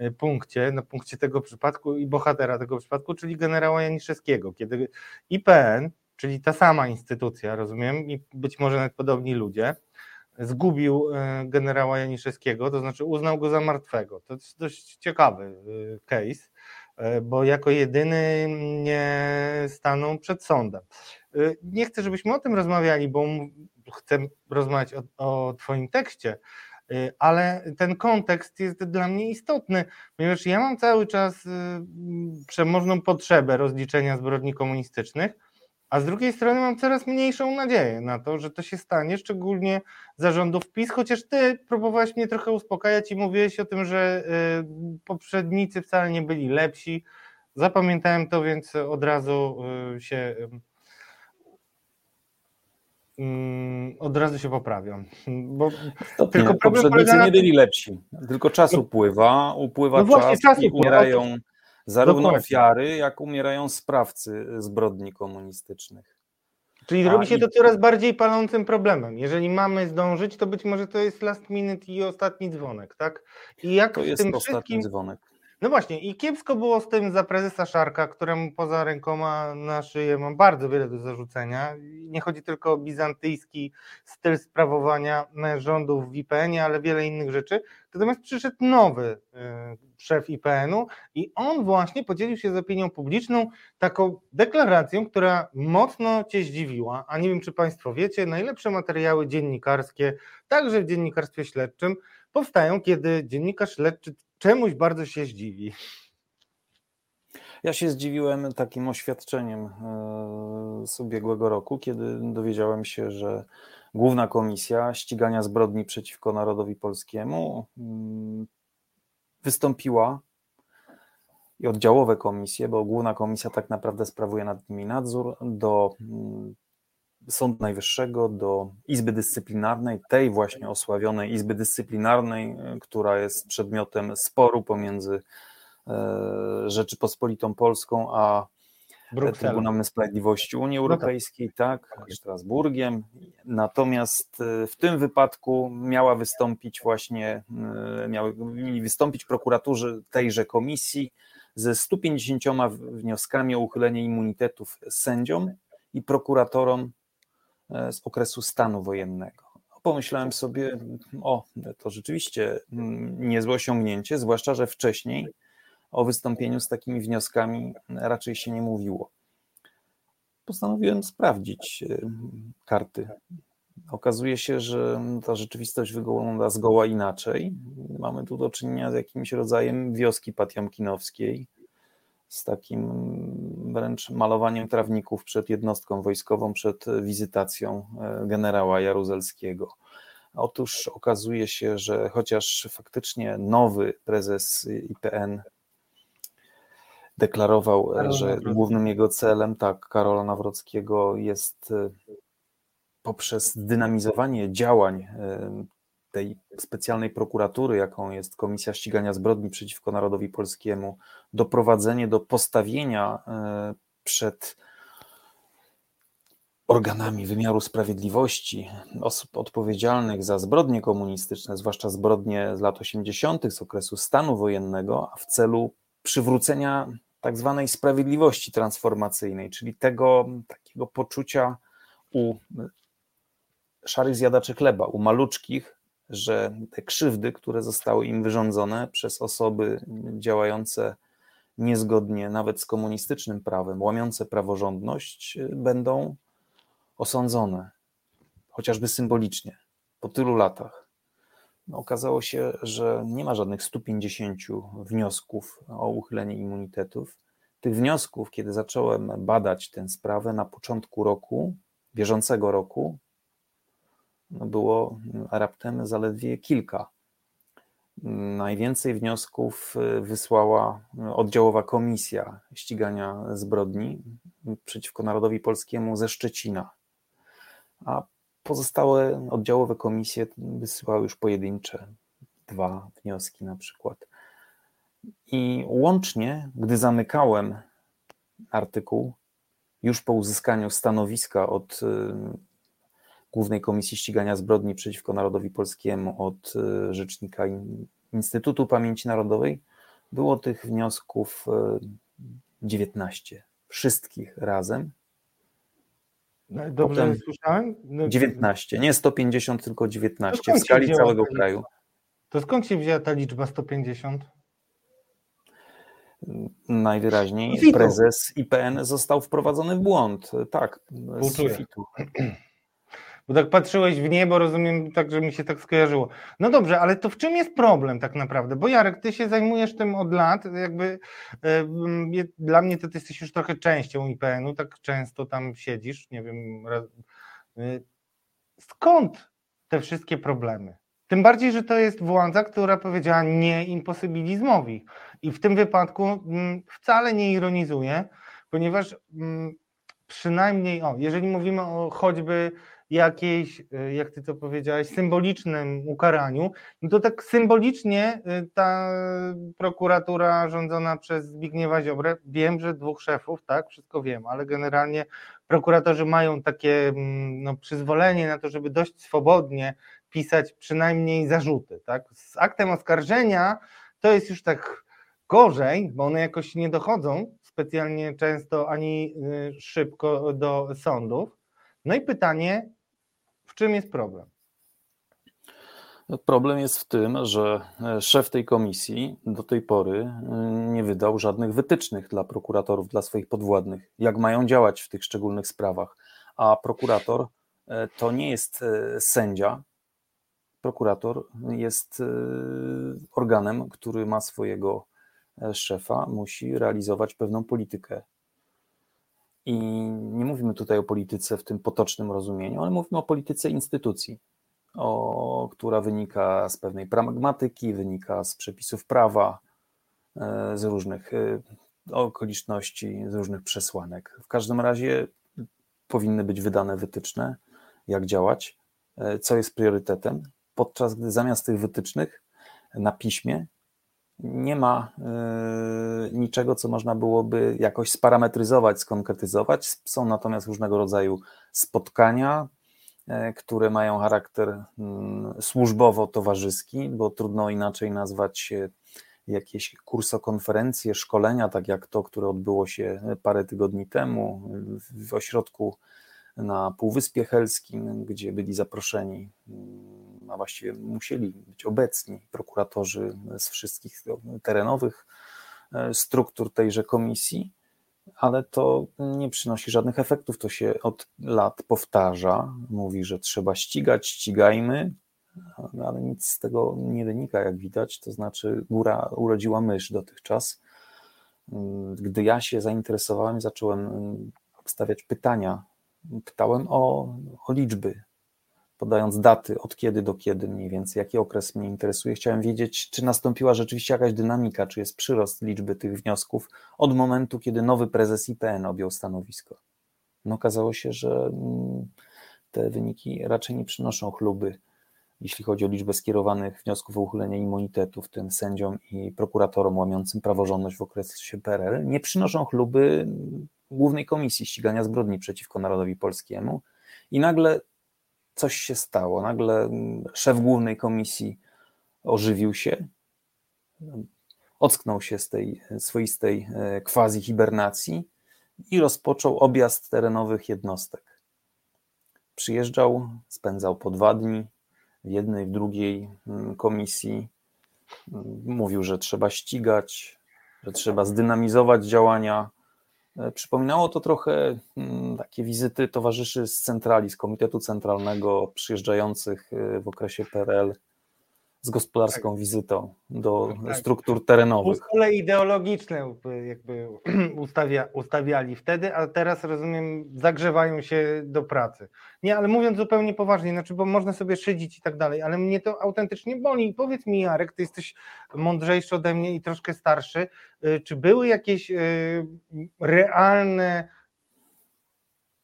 y, punkcie, na punkcie tego przypadku i bohatera tego przypadku, czyli generała Janiszewskiego, kiedy IPN, czyli ta sama instytucja, rozumiem, i być może nawet podobni ludzie, zgubił y, generała Janiszewskiego, to znaczy uznał go za martwego. To jest dość ciekawy case E, bo jako jedyny nie staną przed sądem. E, nie chcę, żebyśmy o tym rozmawiali, bo chcę rozmawiać o, o Twoim tekście, e, ale ten kontekst jest dla mnie istotny, ponieważ ja mam cały czas przemożną potrzebę rozliczenia zbrodni komunistycznych a z drugiej strony mam coraz mniejszą nadzieję na to, że to się stanie, szczególnie zarządów PiS, chociaż ty próbowałeś mnie trochę uspokajać i mówiłeś o tym, że y, poprzednicy wcale nie byli lepsi. Zapamiętałem to, więc od razu y, się mm, od razu się poprawią. Bo tylko poprzednicy nie byli lepsi, tylko czas upływa, upływa no czas, czas i umierają Zarówno Dokładnie. ofiary, jak umierają sprawcy zbrodni komunistycznych. Czyli robi się to coraz bardziej palącym problemem. Jeżeli mamy zdążyć, to być może to jest last minute i ostatni dzwonek, tak? I jak to jest tym ostatni wszystkim... dzwonek. No właśnie, i kiepsko było z tym za prezesa Szarka, któremu poza rękoma na szyję mam bardzo wiele do zarzucenia. Nie chodzi tylko o bizantyjski styl sprawowania rządów w IPN-ie, ale wiele innych rzeczy. Natomiast przyszedł nowy y, szef IPN-u i on właśnie podzielił się z opinią publiczną taką deklaracją, która mocno cię zdziwiła. A nie wiem, czy Państwo wiecie, najlepsze materiały dziennikarskie, także w dziennikarstwie śledczym, powstają, kiedy dziennikarz śledczy czemuś bardzo się zdziwi. Ja się zdziwiłem takim oświadczeniem e, z ubiegłego roku, kiedy dowiedziałem się, że Główna Komisja Ścigania Zbrodni przeciwko Narodowi Polskiemu mm, wystąpiła i oddziałowe komisje, bo Główna Komisja tak naprawdę sprawuje nad nimi nadzór, do mm, Sądu Najwyższego, do Izby Dyscyplinarnej, tej właśnie osławionej Izby Dyscyplinarnej, która jest przedmiotem sporu pomiędzy e, Rzeczypospolitą Polską a Brukselą. Trybunałem Sprawiedliwości Unii no tak. Europejskiej, tak, Strasburgiem. Natomiast e, w tym wypadku miała wystąpić właśnie, e, miały wystąpić prokuratorzy tejże komisji ze 150 wnioskami o uchylenie immunitetów sędziom i prokuratorom E, z okresu stanu wojennego. Pomyślałem sobie, o, to rzeczywiście mm, niezłe osiągnięcie, zwłaszcza, że wcześniej o wystąpieniu z takimi wnioskami raczej się nie mówiło. Postanowiłem sprawdzić e, karty. Okazuje się, że ta rzeczywistość wygląda zgoła inaczej. Mamy tu do czynienia z jakimś rodzajem wioski patiomkinowskiej, z takim wręcz malowaniem trawników przed jednostką wojskową, przed wizytacją e, generała Jaruzelskiego. Otóż okazuje się, że chociaż faktycznie nowy prezes IPN deklarował, Karol że głównym jego celem, tak, Karola Nawrockiego jest e, poprzez dynamizowanie działań e, tej specjalnej prokuratury, jaką jest Komisja Ścigania Zbrodni przeciwko Narodowi Polskiemu, doprowadzenie do postawienia e, przed organami wymiaru sprawiedliwości osób odpowiedzialnych za zbrodnie komunistyczne, zwłaszcza zbrodnie z lat 80., z okresu stanu wojennego, a w celu przywrócenia tak zwanej sprawiedliwości transformacyjnej, czyli tego takiego poczucia u szarych zjadaczy chleba, u maluczkich, że te krzywdy, które zostały im wyrządzone przez osoby działające niezgodnie nawet z komunistycznym prawem, łamiące praworządność, będą osądzone, chociażby symbolicznie, po tylu latach. okazało się, że nie ma żadnych 150 wniosków o uchylenie immunitetów. Tych wniosków, kiedy zacząłem badać tę sprawę na początku roku, bieżącego roku, no było raptem zaledwie kilka. Najwięcej wniosków wysłała oddziałowa komisja ścigania zbrodni przeciwko narodowi polskiemu ze Szczecina, a pozostałe oddziałowe komisje wysyłały już pojedyncze, dwa wnioski na przykład. I łącznie, gdy zamykałem artykuł, już po uzyskaniu stanowiska od y, Głównej Komisji Ścigania Zbrodni przeciwko Narodowi Polskiemu, od y, rzecznika Instytutu Pamięci Narodowej, było tych wniosków 19. Y, Wszystkich razem. No, dobrze Potem słyszałem? No, 19, nie 150, tylko 19 w skali całego kraju. To skąd się wzięła ta liczba 150? Najwyraźniej prezes IPN został wprowadzony w błąd. Tak, z sufitu. Bo tak patrzyłeś w niebo, rozumiem, tak, że mi się tak skojarzyło. No dobrze, ale to w czym jest problem tak naprawdę? Bo Jarek, ty się zajmujesz tym od lat, jakby e, dla mnie to ty jesteś już trochę częścią IPN-u, tak często tam siedzisz, nie wiem. Raz, e, skąd te wszystkie problemy? Tym bardziej, że to jest władza, która powiedziała nie imposybilizmowi. I w tym wypadku mm, wcale nie ironizuje, ponieważ mm, przynajmniej, o, jeżeli mówimy o choćby jakiejś, y, jak ty to powiedziałeś, symbolicznym ukaraniu, no to tak symbolicznie y, ta prokuratura rządzona przez Zbigniewa Ziobrę, wiem, że dwóch szefów, tak, wszystko wiem, ale generalnie prokuratorzy mają takie mm, no, przyzwolenie na to, żeby dość swobodnie pisać przynajmniej zarzuty, tak. Z aktem oskarżenia to jest już tak gorzej, bo one jakoś nie dochodzą specjalnie często ani y, szybko do sądów. No i pytanie, czym jest problem? Problem jest w tym, że e, szef tej komisji do tej pory e, nie wydał żadnych wytycznych dla prokuratorów, dla swoich podwładnych, jak mają działać w tych szczególnych sprawach. A prokurator e, to nie jest sędzia. Prokurator jest organem, który ma swojego szefa, musi realizować pewną politykę i nie mówimy tutaj o polityce w tym potocznym rozumieniu, ale mówimy o polityce instytucji, o, która wynika z pewnej pragmatyki, wynika z przepisów prawa, e, z różnych e, okoliczności, z różnych przesłanek. W każdym razie powinny być wydane wytyczne, jak działać, e, co jest priorytetem, podczas gdy zamiast tych wytycznych na piśmie nie ma y, niczego, co można byłoby jakoś sparametryzować, skonkretyzować. Są natomiast różnego rodzaju spotkania, e, które mają charakter mm, służbowo-towarzyski, bo trudno inaczej nazwać jakieś kursokonferencje, szkolenia, tak jak to, które odbyło się parę tygodni temu w ośrodku na Półwyspie Helskim, gdzie byli zaproszeni a właściwie musieli być obecni prokuratorzy z wszystkich terenowych e, struktur tejże komisji, ale to nie przynosi żadnych efektów. To się od lat powtarza. Mówi, że trzeba ścigać, ścigajmy, ale nic z tego nie wynika, jak widać. To znaczy, góra urodziła mysz dotychczas. Gdy ja się zainteresowałem zacząłem stawiać pytania, pytałem o, o liczby podając daty od kiedy do kiedy mniej więcej, jaki okres mnie interesuje. Chciałem wiedzieć, czy nastąpiła rzeczywiście jakaś dynamika, czy jest przyrost liczby tych wniosków od momentu, kiedy nowy prezes IPN objął stanowisko. No okazało się, że mm, te wyniki raczej nie przynoszą chluby, jeśli chodzi o liczbę skierowanych wniosków o uchylenie immunitetu, w tym sędziom i prokuratorom łamiącym praworządność w okresie PRL, nie przynoszą chluby Głównej Komisji Ścigania Zbrodni przeciwko Narodowi Polskiemu. I nagle coś się stało. Nagle szef głównej komisji ożywił się, ocknął się z tej swoistej e, quasi hibernacji i rozpoczął objazd terenowych jednostek. Przyjeżdżał, spędzał po dwa dni w jednej, w drugiej mm, komisji. Mm, mówił, że trzeba ścigać, że trzeba zdynamizować działania przypominało to trochę mm, takie wizyty towarzyszy z centrali, z Komitetu Centralnego, przyjeżdżających e, w okresie PRL z gospodarską wizytą do Tak. struktur terenowych. Usole ideologiczne jakby ustawia, ustawiali wtedy, a teraz rozumiem, zagrzewają się do pracy. Nie, ale mówiąc zupełnie poważnie, znaczy, bo można sobie szydzić i tak dalej, ale mnie to autentycznie boli. Powiedz mi, Jarek, ty jesteś mądrzejszy ode mnie i troszkę starszy. y, Czy były jakieś y, realne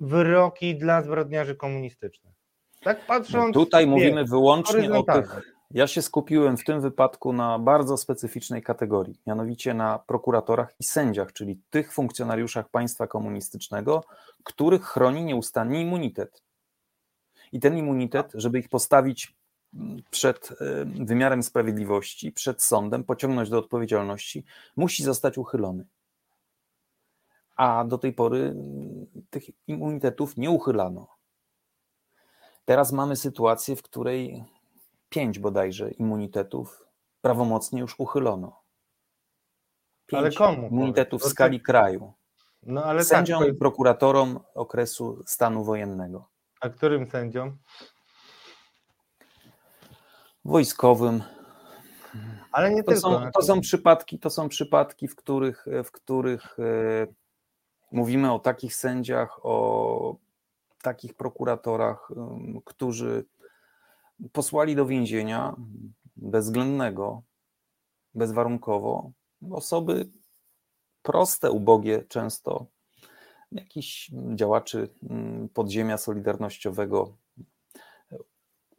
wyroki dla zbrodniarzy komunistycznych? Tak patrząc. Tutaj wiesz, mówimy wyłącznie o tych. Ja się skupiłem w tym wypadku na bardzo specyficznej kategorii, mianowicie na prokuratorach i sędziach, czyli tych funkcjonariuszach państwa komunistycznego, których chroni nieustannie immunitet. I ten immunitet, żeby ich postawić mm, przed e, wymiarem sprawiedliwości, przed sądem, pociągnąć do odpowiedzialności, musi zostać uchylony. A do tej pory mm, tych immunitetów nie uchylano. Teraz mamy sytuację, w której pięć bodajże immunitetów prawomocnie już uchylono. Pięć Ale komu? immunitetów w skali kraju. No ale Sędziom tak, i prokuratorom okresu stanu wojennego. a którym sędziom? Wojskowym. Ale nie To tylko. są, to są przypadki, to są przypadki, w których, w których e, mówimy o takich sędziach, o takich prokuratorach, którzy posłali do więzienia bezwzględnego, bezwarunkowo osoby proste, ubogie, często jakichś działaczy mm, podziemia solidarnościowego,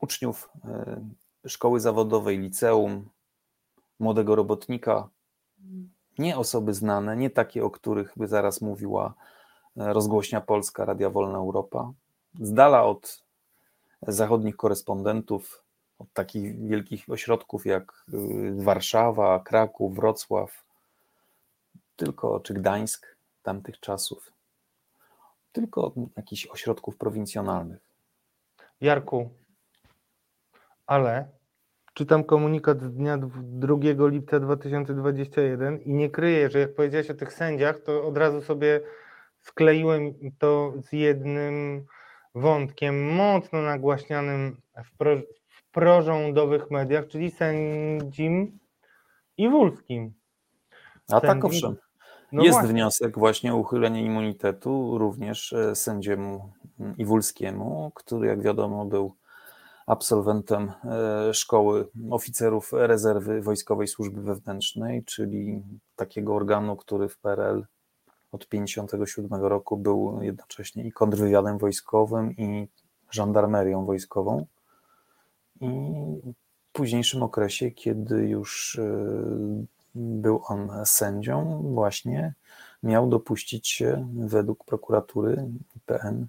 uczniów e, szkoły zawodowej, liceum, młodego robotnika, nie osoby znane, nie takie, o których by zaraz mówiła e, rozgłośnia Polska, Radia Wolna Europa, z dala od zachodnich korespondentów, od takich wielkich ośrodków jak y, Warszawa, Kraków, Wrocław, tylko czy Gdańsk tamtych czasów, tylko od jakichś ośrodków prowincjonalnych. Jarku, ale czytam komunikat z dnia dw- 2 lipca 2021 i nie kryję, że jak powiedziałeś o tych sędziach, to od razu sobie skleiłem to z jednym wątkiem mocno nagłaśnianym w, pro, w prorządowych mediach, czyli sędzim Iwulskim. A tak owszem, No jest właśnie. wniosek właśnie o uchylenie immunitetu również e, sędziemu mm, Iwulskiemu, który jak wiadomo był absolwentem e, szkoły oficerów rezerwy Wojskowej Służby Wewnętrznej, czyli takiego organu, który w PRL od 1957 roku był jednocześnie i kontrwywiadem wojskowym i żandarmerią wojskową. I w późniejszym okresie, kiedy już e, był on sędzią, właśnie miał dopuścić się według prokuratury IPN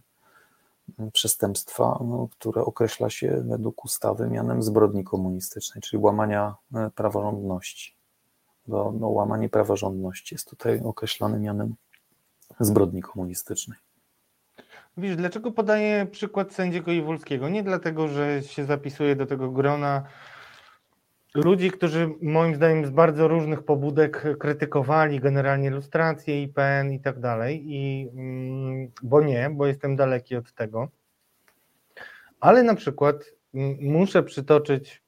przestępstwa, no, które określa się według ustawy mianem zbrodni komunistycznej, czyli łamania e, praworządności. No, no, łamanie praworządności jest tutaj określane mianem zbrodni komunistycznej. Wiesz, dlaczego podaję przykład sędziego Iwulskiego? Nie dlatego, że się zapisuje do tego grona ludzi, którzy moim zdaniem z bardzo różnych pobudek krytykowali generalnie lustrację, IPN i tak dalej, i, mm, bo nie, bo jestem daleki od tego. Ale na przykład mm, muszę przytoczyć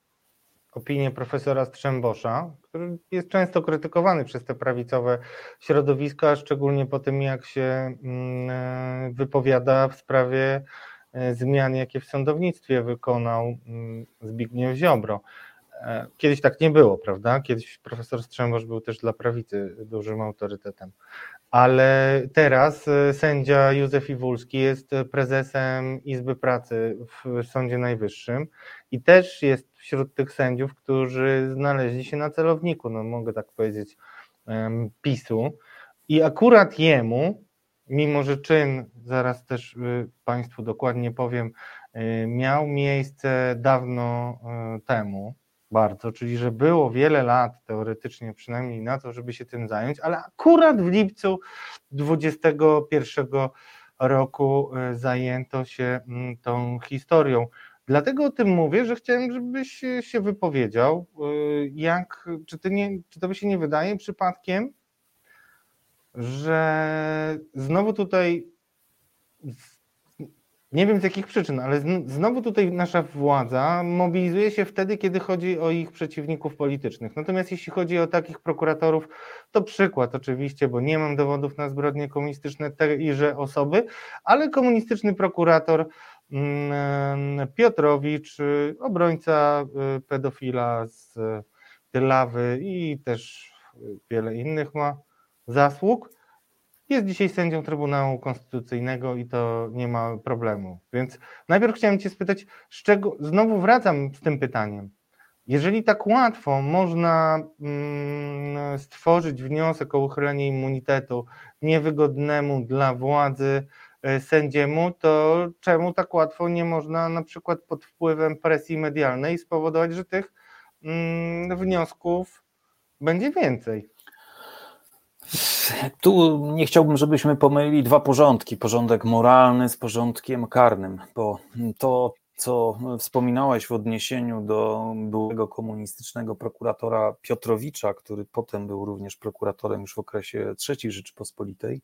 opinię profesora Strzembosza, który jest często krytykowany przez te prawicowe środowiska, szczególnie po tym, jak się mm, e, wypowiada w sprawie e, zmian, jakie w sądownictwie wykonał mm, Zbigniew Ziobro. E, Kiedyś tak nie było, prawda? Kiedyś profesor Strzembosz był też dla prawicy dużym autorytetem. Ale teraz sędzia Józef Iwulski jest prezesem Izby Pracy w Sądzie Najwyższym i też jest wśród tych sędziów, którzy znaleźli się na celowniku, no mogę tak powiedzieć, PiSu. I akurat jemu, mimo że czyn, zaraz też y, Państwu dokładnie powiem, y, miał miejsce dawno y, temu, bardzo, czyli że było wiele lat teoretycznie przynajmniej na to, żeby się tym zająć, ale akurat w lipcu 21 roku zajęto się mm, tą historią. Dlatego o tym mówię, że chciałem, żebyś się wypowiedział, y, jak, czy, ty nie, czy to by się nie wydaje przypadkiem, że znowu tutaj Nie wiem z jakich przyczyn, ale znowu tutaj nasza władza mobilizuje się wtedy, kiedy chodzi o ich przeciwników politycznych. Natomiast jeśli chodzi o takich prokuratorów, to przykład oczywiście, bo nie mam dowodów na zbrodnie komunistyczne tejże osoby, ale komunistyczny prokurator Piotrowicz, obrońca y, pedofila z Tylawy i też wiele innych ma zasług jest dzisiaj sędzią Trybunału Konstytucyjnego i to nie ma problemu. Więc najpierw chciałem Cię spytać, z czego, znowu wracam z tym pytaniem. Jeżeli tak łatwo można mm, stworzyć wniosek o uchylenie immunitetu niewygodnemu dla władzy sędziemu, to czemu tak łatwo nie można na przykład pod wpływem presji medialnej spowodować, że tych mm, wniosków będzie więcej? Tu nie chciałbym, żebyśmy pomylili dwa porządki: porządek moralny z porządkiem karnym, bo to, co wspominałeś w odniesieniu do byłego komunistycznego prokuratora Piotrowicza, który potem był również prokuratorem już w okresie III Rzeczypospolitej,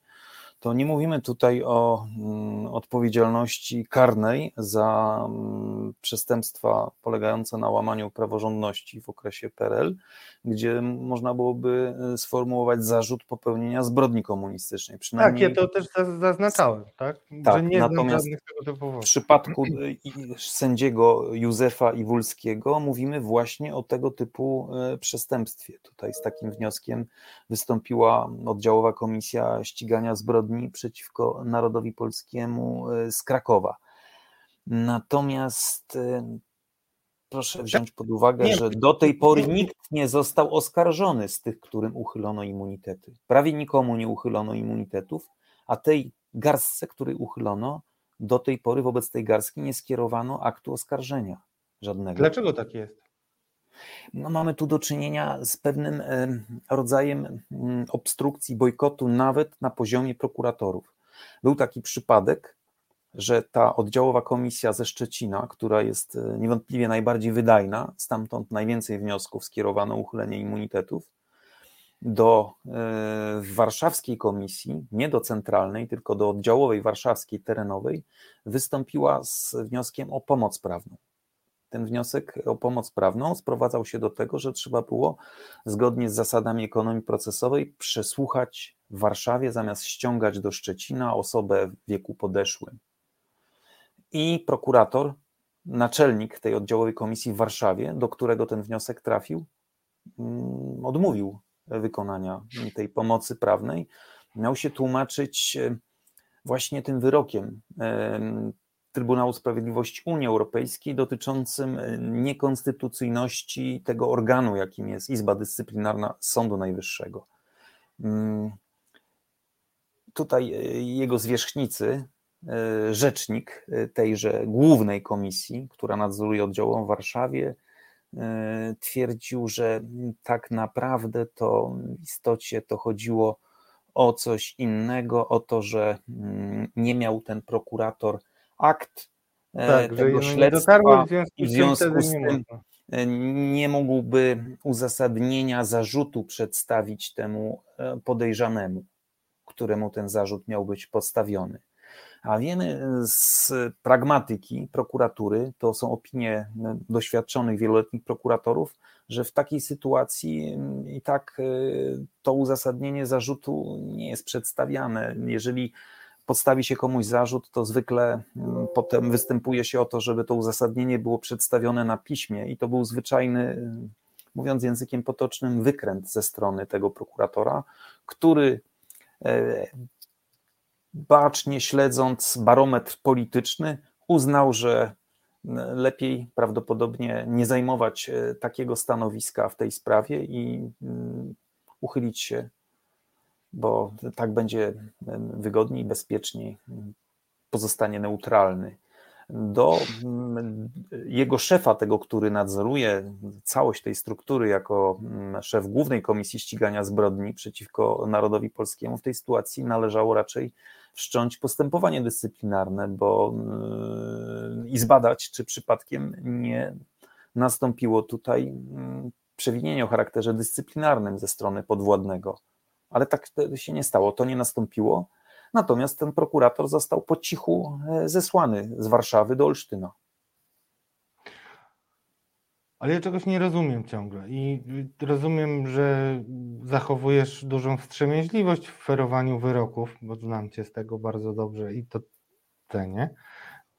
to nie mówimy tutaj o mm, odpowiedzialności karnej za mm, przestępstwa polegające na łamaniu praworządności w okresie PRL, gdzie można byłoby e, sformułować zarzut popełnienia zbrodni komunistycznej. Przynajmniej... Tak, ja to też zaznaczałem, tak? tak że nie natomiast w przypadku e, sędziego Józefa Iwulskiego mówimy właśnie o tego typu e, przestępstwie. Tutaj z takim wnioskiem wystąpiła oddziałowa komisja ścigania zbrodni przeciwko narodowi polskiemu z Krakowa. Natomiast proszę wziąć pod uwagę, że do tej pory nikt nie został oskarżony z tych, którym uchylono immunitety. Prawie nikomu nie uchylono immunitetów, a tej garstce, której uchylono, do tej pory wobec tej garstki nie skierowano aktu oskarżenia żadnego. Dlaczego tak jest? No, mamy tu do czynienia z pewnym rodzajem mm, obstrukcji, bojkotu, nawet na poziomie prokuratorów. Był taki przypadek, że ta oddziałowa komisja ze Szczecina, która jest e, niewątpliwie najbardziej wydajna, stamtąd najwięcej wniosków skierowano o uchylenie immunitetów, do y, warszawskiej komisji, nie do centralnej, tylko do oddziałowej warszawskiej terenowej, wystąpiła z wnioskiem o pomoc prawną. Ten wniosek o pomoc prawną sprowadzał się do tego, że trzeba było zgodnie z zasadami ekonomii procesowej przesłuchać w Warszawie, zamiast ściągać do Szczecina osobę w wieku podeszłym i prokurator, naczelnik tej oddziałowej komisji w Warszawie, do którego ten wniosek trafił, mm, odmówił wykonania tej pomocy prawnej. Miał się tłumaczyć e, właśnie tym wyrokiem e, Trybunału Sprawiedliwości Unii Europejskiej dotyczącym e, niekonstytucyjności tego organu, jakim jest Izba Dyscyplinarna Sądu Najwyższego. Mm, tutaj jego zwierzchnicy, E, rzecznik e, tejże głównej komisji, która nadzoruje oddział w Warszawie, e, twierdził, że tak naprawdę to w istocie to chodziło o coś innego, o to, że mm, nie miał ten prokurator akt tak, tego śledztwa i w związku z tym nie mógłby uzasadnienia zarzutu przedstawić temu podejrzanemu, któremu ten zarzut miał być postawiony. A wiemy z pragmatyki prokuratury, to są opinie doświadczonych wieloletnich prokuratorów, że w takiej sytuacji i tak to uzasadnienie zarzutu nie jest przedstawiane. Jeżeli podstawi się komuś zarzut, to zwykle mm, potem występuje się o to, żeby to uzasadnienie było przedstawione na piśmie i to był zwyczajny, mówiąc językiem potocznym, wykręt ze strony tego prokuratora, który e, bacznie śledząc barometr polityczny, uznał, że lepiej prawdopodobnie nie zajmować e, takiego stanowiska w tej sprawie i mm, uchylić się, bo tak będzie wygodniej, bezpieczniej, pozostanie neutralny do mm, jego szefa, tego, który nadzoruje całość tej struktury, jako mm, szef Głównej Komisji Ścigania Zbrodni przeciwko narodowi polskiemu, w tej sytuacji należało raczej wszcząć postępowanie dyscyplinarne, bo mm, i zbadać, czy przypadkiem nie nastąpiło tutaj przewinienie o charakterze dyscyplinarnym ze strony podwładnego. Ale tak się nie stało, to nie nastąpiło. Natomiast ten prokurator został po cichu e, zesłany z Warszawy do Olsztyna. Ale ja czegoś nie rozumiem ciągle i rozumiem, że zachowujesz dużą wstrzemięźliwość w ferowaniu wyroków, bo znam cię z tego bardzo dobrze i to cenię.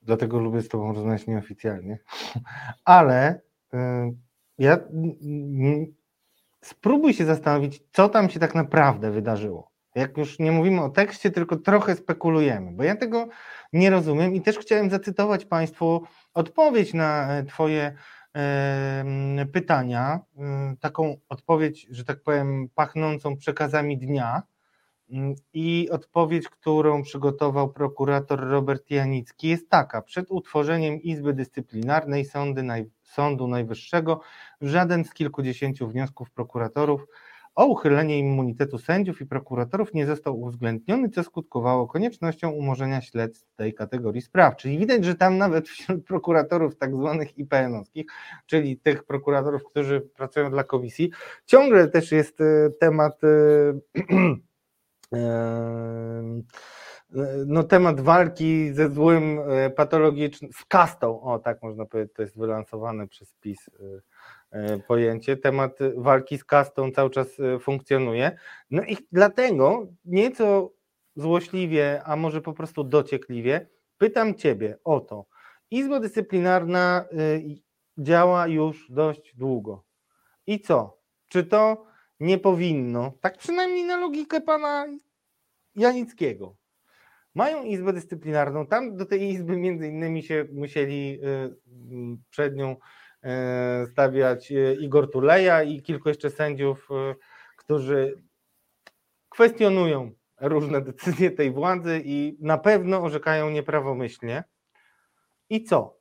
Dlatego lubię z tobą rozmawiać nieoficjalnie. Ale y, ja spróbuj się zastanowić, co tam się tak naprawdę wydarzyło. Jak już nie mówimy o tekście, tylko trochę spekulujemy, bo ja tego nie rozumiem i też chciałem zacytować Państwu odpowiedź na e, Twoje pytania, taką odpowiedź, że tak powiem, pachnącą przekazami dnia. Mm, I odpowiedź, którą przygotował prokurator Robert Janicki, jest taka: przed utworzeniem Izby Dyscyplinarnej Sądy, Sądu Najwyższego żaden z kilkudziesięciu wniosków prokuratorów o uchylenie immunitetu sędziów i prokuratorów nie został uwzględniony, co skutkowało koniecznością umorzenia śledztw tej kategorii spraw. Czyli widać, że tam nawet wśród prokuratorów tak zwanych IPN-owskich, czyli tych prokuratorów, którzy pracują dla komisji, ciągle też jest e, temat e, no, temat walki ze złym patologicznym, z kastą, o tak można powiedzieć, to jest wylansowane przez PiS E, pojęcie. Temat walki z kastą cały czas e, funkcjonuje. No i dlatego nieco złośliwie, a może po prostu dociekliwie, pytam Ciebie o to. Izba Dyscyplinarna e, działa już dość długo. I co? Czy to nie powinno, tak przynajmniej na logikę pana Janickiego, mają izbę dyscyplinarną, tam do tej izby między innymi się musieli przed nią E, stawiać e, Igor Tuleja i kilku jeszcze sędziów, którzy kwestionują różne decyzje tej władzy i na pewno orzekają nieprawomyślnie. I co?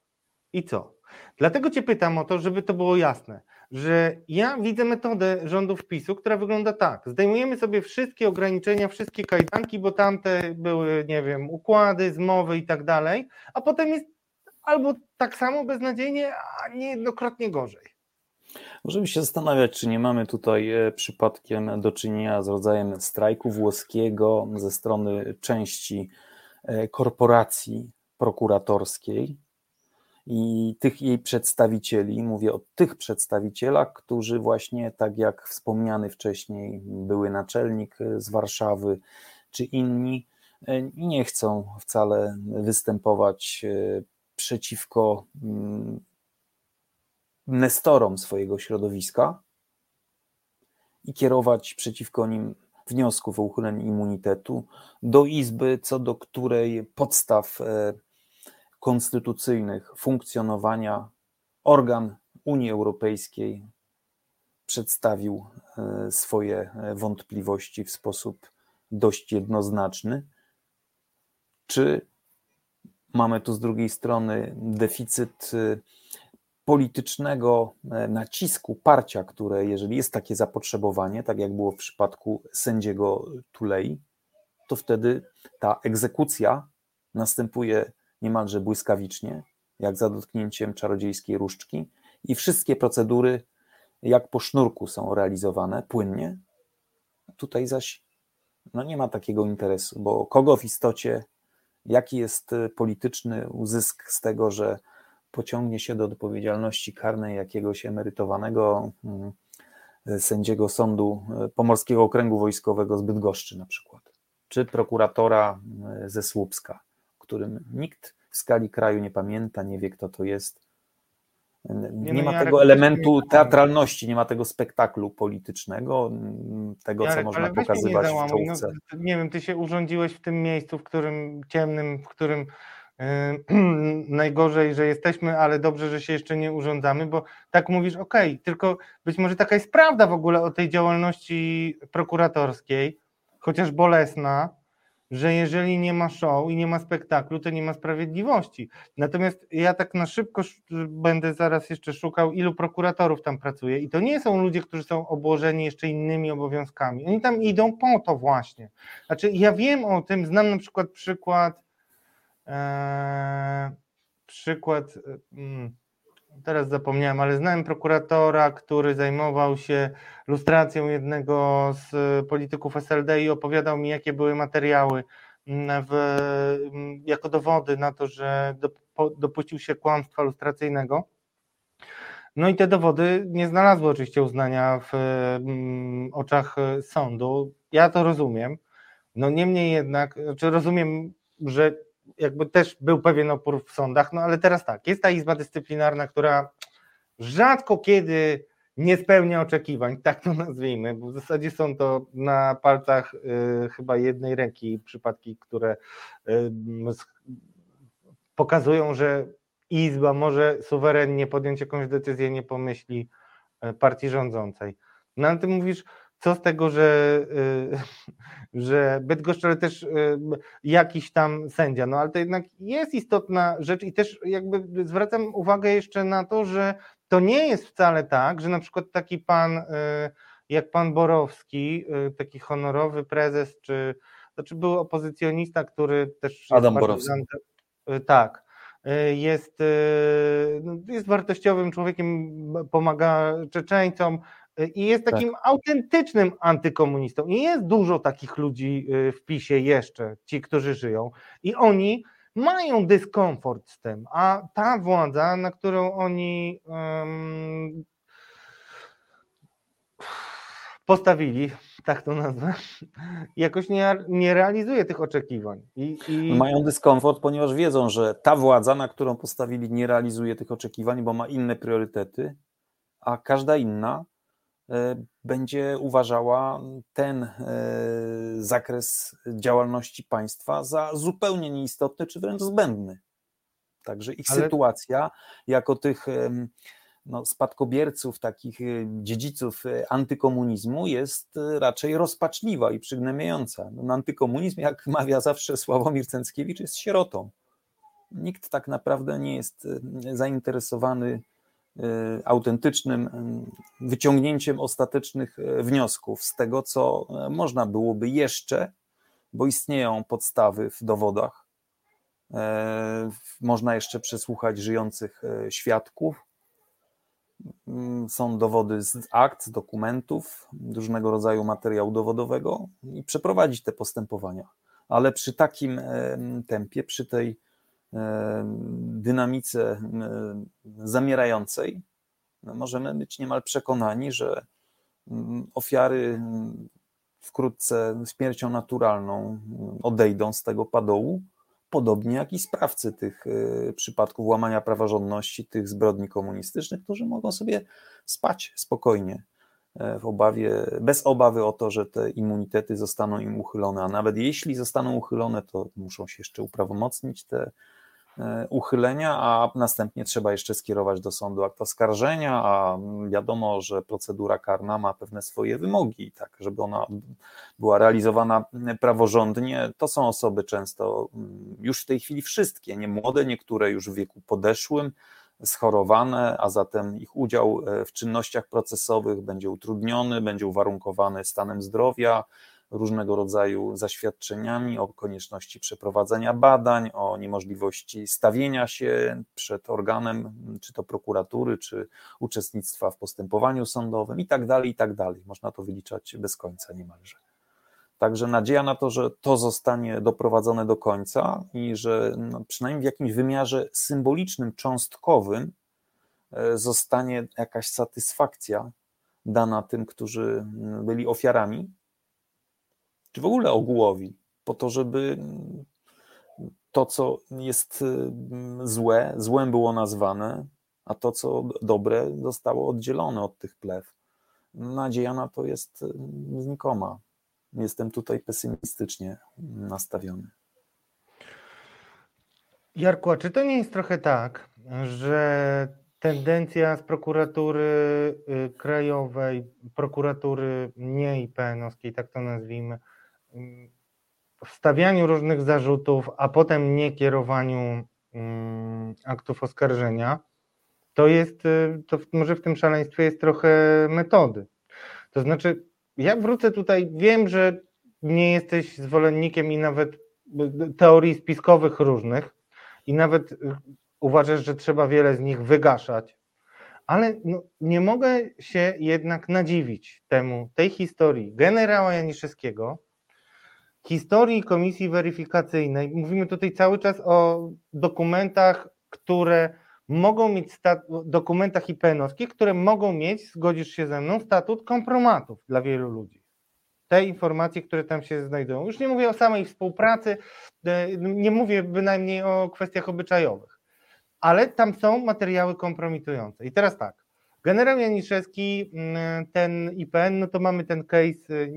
I co? Dlatego Cię pytam o to, żeby to było jasne, że ja widzę metodę rządów PiSu, która wygląda tak. Zdejmujemy sobie wszystkie ograniczenia, wszystkie kajdanki, bo tamte były, nie wiem, układy, zmowy i tak dalej, a potem jest albo tak samo beznadziejnie, a niejednokrotnie gorzej. Możemy się zastanawiać, czy nie mamy tutaj e, przypadkiem do czynienia z rodzajem strajku włoskiego ze strony części e, korporacji prokuratorskiej i tych jej przedstawicieli. Mówię o tych przedstawicielach, którzy właśnie, tak jak wspomniany wcześniej, były naczelnik z Warszawy czy inni, e, nie chcą wcale występować przeciwko mm, nestorom swojego środowiska i kierować przeciwko nim wniosków o uchylenie immunitetu do Izby, co do której podstaw e, konstytucyjnych funkcjonowania organ Unii Europejskiej przedstawił e, swoje e, wątpliwości w sposób dość jednoznaczny. Czy Mamy tu z drugiej strony deficyt y, politycznego e, nacisku, parcia, które, jeżeli jest takie zapotrzebowanie, tak jak było w przypadku sędziego Tulei, to wtedy ta egzekucja następuje niemalże błyskawicznie, jak za dotknięciem czarodziejskiej różdżki, i wszystkie procedury, jak po sznurku, są realizowane płynnie. Tutaj zaś no nie ma takiego interesu, bo kogo w istocie jaki jest y, polityczny uzysk z tego, że pociągnie się do odpowiedzialności karnej jakiegoś emerytowanego mm, sędziego sądu y, Pomorskiego Okręgu Wojskowego z Bydgoszczy na przykład, czy prokuratora y, ze Słupska, którym nikt w skali kraju nie pamięta, nie wie kto to jest, nie, nie no, ma tego elementu teatralności, nie ma tego spektaklu politycznego, tego, Jarek, co można pokazywać w czołówce. No, nie wiem, ty się urządziłeś w tym miejscu, w którym ciemnym, w którym yy, najgorzej, że jesteśmy, ale dobrze, że się jeszcze nie urządzamy, bo tak mówisz, okej, okay, tylko być może taka jest prawda w ogóle o tej działalności prokuratorskiej, chociaż bolesna, że jeżeli nie ma show i nie ma spektaklu, to nie ma sprawiedliwości. Natomiast ja tak na szybko będę zaraz jeszcze szukał, ilu prokuratorów tam pracuje i to nie są ludzie, którzy są obłożeni jeszcze innymi obowiązkami. Oni tam idą po to właśnie. Znaczy ja wiem o tym, znam na przykład przykład e, przykład mm, teraz zapomniałem, ale znałem prokuratora, który zajmował się lustracją jednego z polityków SLD i opowiadał mi, jakie były materiały mm, w, mm, jako dowody na to, że dopuścił się kłamstwa lustracyjnego. No i te dowody nie znalazły oczywiście uznania w mm, oczach sądu. Ja to rozumiem. No niemniej jednak, znaczy rozumiem, że jakby też był pewien opór w sądach, no ale teraz tak, jest ta Izba Dyscyplinarna, która rzadko kiedy nie spełnia oczekiwań, tak to nazwijmy, bo w zasadzie są to na palcach y, chyba jednej ręki przypadki, które y, pokazują, że Izba może suwerennie podjąć jakąś decyzję, nie pomyśli y, partii rządzącej. No ale ty mówisz, co z tego, że, y, że Bydgoszcz, ale też y, jakiś tam sędzia, no ale to jednak jest istotna rzecz i też jakby zwracam uwagę jeszcze na to, że to nie jest wcale tak, że na przykład taki pan y, jak pan Borowski, taki honorowy prezes, czy znaczy był opozycjonista, który też Adam Borowski. Tak, jest, no, jest wartościowym człowiekiem, pomaga Czeczeńcom, i jest tak. takim tak. autentycznym antykomunistą. I jest dużo takich ludzi y, w PiSie jeszcze, ci, którzy żyją. I oni mają dyskomfort z tym, a ta władza, na którą oni um, postawili, tak to nazwę, jakoś nie, nie realizuje tych oczekiwań. I, i... Mają dyskomfort, ponieważ wiedzą, że ta władza, na którą postawili, nie realizuje tych oczekiwań, bo ma inne priorytety, a każda inna będzie uważała ten e, zakres działalności państwa za zupełnie nieistotny czy wręcz zbędny. Także ich Ale... sytuacja jako tych no, spadkobierców, takich e, dziedziców antykomunizmu jest raczej rozpaczliwa i przygnębiająca. No, antykomunizm, jak mawia zawsze Sławomir Cęckiewicz, jest sierotą. Nikt tak naprawdę nie jest zainteresowany autentycznym y, wyciągnięciem ostatecznych y, wniosków z tego, co można byłoby jeszcze, bo istnieją podstawy w dowodach. Można jeszcze przesłuchać żyjących świadków. Mm, są dowody z akt, z dokumentów, różnego rodzaju materiału dowodowego i przeprowadzić te postępowania. Ale przy takim tempie, przy tej dynamice zamierającej, no, możemy być niemal przekonani, że mm, ofiary mm, wkrótce śmiercią naturalną mm, odejdą z tego padołu, podobnie jak i sprawcy tych e, przypadków łamania praworządności, tych zbrodni komunistycznych, którzy mogą sobie spać spokojnie e, w obawie, bez obawy o to, że te immunitety zostaną im uchylone, a nawet jeśli zostaną uchylone, to muszą się jeszcze uprawomocnić te E, uchylenia, a następnie trzeba jeszcze skierować do sądu akt oskarżenia, a wiadomo, że procedura karna ma pewne swoje wymogi, tak, żeby ona była realizowana praworządnie. To są osoby często już w tej chwili wszystkie, nie młode, niektóre już w wieku podeszłym, schorowane, a zatem ich udział e, w czynnościach procesowych będzie utrudniony, będzie uwarunkowany stanem zdrowia, różnego rodzaju zaświadczeniami o konieczności przeprowadzenia badań, o niemożliwości stawienia się przed organem, czy to prokuratury, czy uczestnictwa w postępowaniu sądowym i tak dalej, i tak dalej. Można to wyliczać bez końca niemalże. Także nadzieja na to, że to zostanie doprowadzone do końca i że no, przynajmniej w jakimś wymiarze symbolicznym, cząstkowym e, zostanie jakaś satysfakcja dana tym, którzy byli ofiarami czy w ogóle ogółowi, po to, żeby to, co jest mm, złe, złem było nazwane, a to, co dobre, zostało oddzielone od tych plew. Nadzieja na to jest mm, znikoma. Jestem tutaj pesymistycznie nastawiony. Jarku, a czy to nie jest trochę tak, że tendencja z prokuratury y, krajowej, prokuratury nie IPN-owskiej, tak to nazwijmy, wstawianiu różnych zarzutów, a potem nie kierowaniu mm, aktów oskarżenia, to jest, y, to może w tym szaleństwie jest trochę metody. To znaczy, ja wrócę tutaj, wiem, że nie jesteś zwolennikiem i nawet y, teorii spiskowych różnych i nawet y, uważasz, że trzeba wiele z nich wygaszać, ale no, nie mogę się jednak nadziwić temu, tej historii generała Janiszewskiego, historii komisji weryfikacyjnej, mówimy tutaj cały czas o dokumentach, które mogą mieć dokumentach IPN-owskich, które mogą mieć, zgodzisz się ze mną, statut kompromatów dla wielu ludzi. Te informacje, które tam się znajdują. Już nie mówię o samej współpracy, e, nie mówię bynajmniej o kwestiach obyczajowych, ale tam są materiały kompromitujące. I teraz tak, generał Janiszewski, mm, ten IPN, no to mamy ten case y,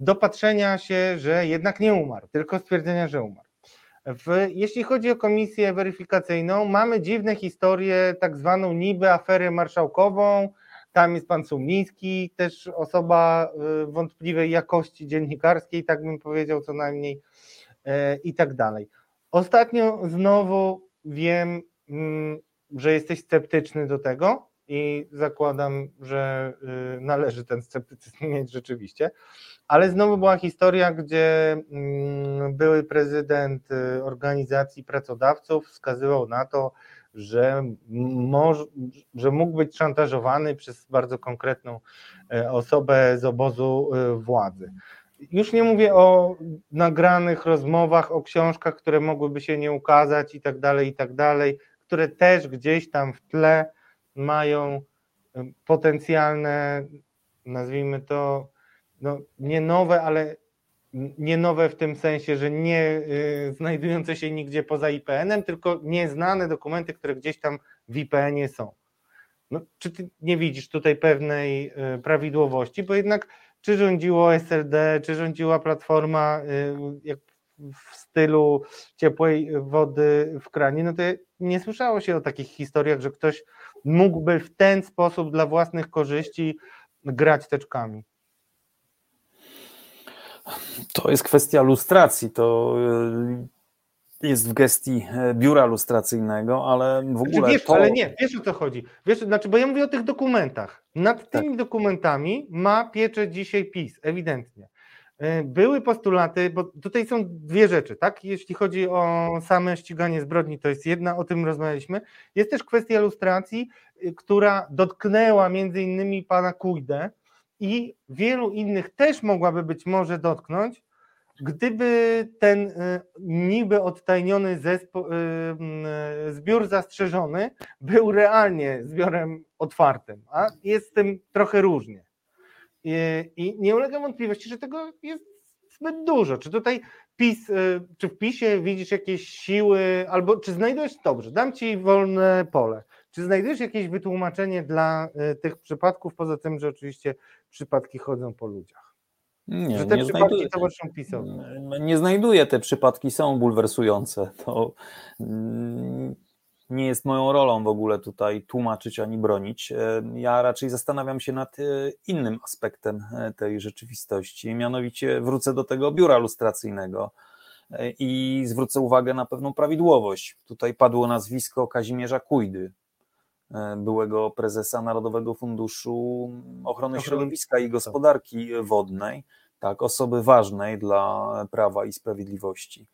nie dopatrzenia się, że jednak nie umarł, tylko stwierdzenia, że umarł. W, jeśli chodzi o komisję weryfikacyjną, mamy dziwne historie, tak zwaną niby aferę marszałkową. Tam jest pan Sumliński, też osoba y, wątpliwej jakości dziennikarskiej, tak bym powiedział co najmniej, e, i tak dalej. Ostatnio znowu wiem, mm, że jesteś sceptyczny do tego i zakładam, że y, należy ten sceptycyzm mieć rzeczywiście. Ale znowu była historia, gdzie mm, były prezydent y, organizacji pracodawców wskazywał na to, że, moż, że mógł być szantażowany przez bardzo konkretną e, osobę z obozu y, władzy. Już nie mówię o nagranych rozmowach, o książkach, które mogłyby się nie ukazać i tak dalej, i tak dalej, które też gdzieś tam w tle mają y, potencjalne, nazwijmy to, no, nie nowe, ale nie nowe w tym sensie, że nie y, znajdujące się nigdzie poza IPN-em, tylko nieznane dokumenty, które gdzieś tam w IPN-ie są. No, czy ty nie widzisz tutaj pewnej y, prawidłowości, bo jednak czy rządziło SLD, czy rządziła Platforma y, jak w stylu ciepłej wody w kranie, no to nie słyszało się o takich historiach, że ktoś mógłby w ten sposób dla własnych korzyści grać teczkami. To jest kwestia lustracji. To y, jest w gestii e, biura lustracyjnego, ale w Znaczy, ogóle wiesz, to. ale nie, wiesz o co chodzi. Wiesz, znaczy, bo ja mówię o tych dokumentach. Nad Tak. tymi dokumentami ma pieczę dzisiaj PiS, ewidentnie. Y, Były postulaty, bo tutaj są dwie rzeczy, tak? Jeśli chodzi o same ściganie zbrodni, to jest jedna, o tym rozmawialiśmy. Jest też kwestia lustracji, y, która dotknęła między innymi pana Kujdę i wielu innych też mogłaby być może dotknąć, gdyby ten y, niby odtajniony zespo, y, y, zbiór zastrzeżony był realnie zbiorem otwartym, a jest z tym trochę różnie. I, nie ulega wątpliwości, że tego jest zbyt dużo. Czy tutaj PiS, czy w PiSie widzisz jakieś siły, albo czy znajdujesz, dobrze, dam Ci wolne pole, czy znajdujesz jakieś wytłumaczenie dla y, tych przypadków, poza tym, że oczywiście przypadki chodzą po ludziach? Nie, że te nie przypadki znajduję. towarzyszą PiSowi. Nie znajduję, te przypadki są bulwersujące. To nie jest moją rolą w ogóle tutaj tłumaczyć ani bronić. E, Ja raczej zastanawiam się nad e, innym aspektem e, tej rzeczywistości, mianowicie wrócę do tego biura lustracyjnego e, i zwrócę uwagę na pewną prawidłowość. Tutaj padło nazwisko Kazimierza Kujdy, e, byłego prezesa Narodowego Funduszu Ochrony Środowiska i Gospodarki Wodnej, tak, osoby ważnej dla Prawa i Sprawiedliwości.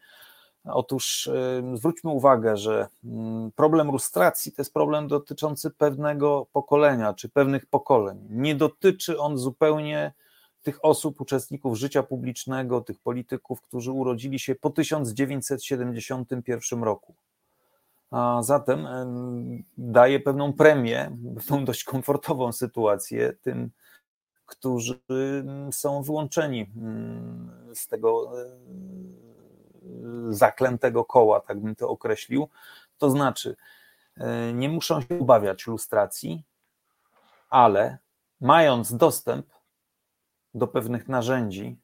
Otóż y, zwróćmy uwagę, że mm, problem lustracji to jest problem dotyczący pewnego pokolenia czy pewnych pokoleń. Nie dotyczy on zupełnie tych osób, uczestników życia publicznego, tych polityków, którzy urodzili się po 1971 roku. A zatem em, daje pewną premię, pewną dość komfortową sytuację tym, którzy mm, są wyłączeni mm, z tego e, zaklętego koła, tak bym to określił. To znaczy, e, nie muszą się obawiać lustracji, ale mając dostęp do pewnych narzędzi,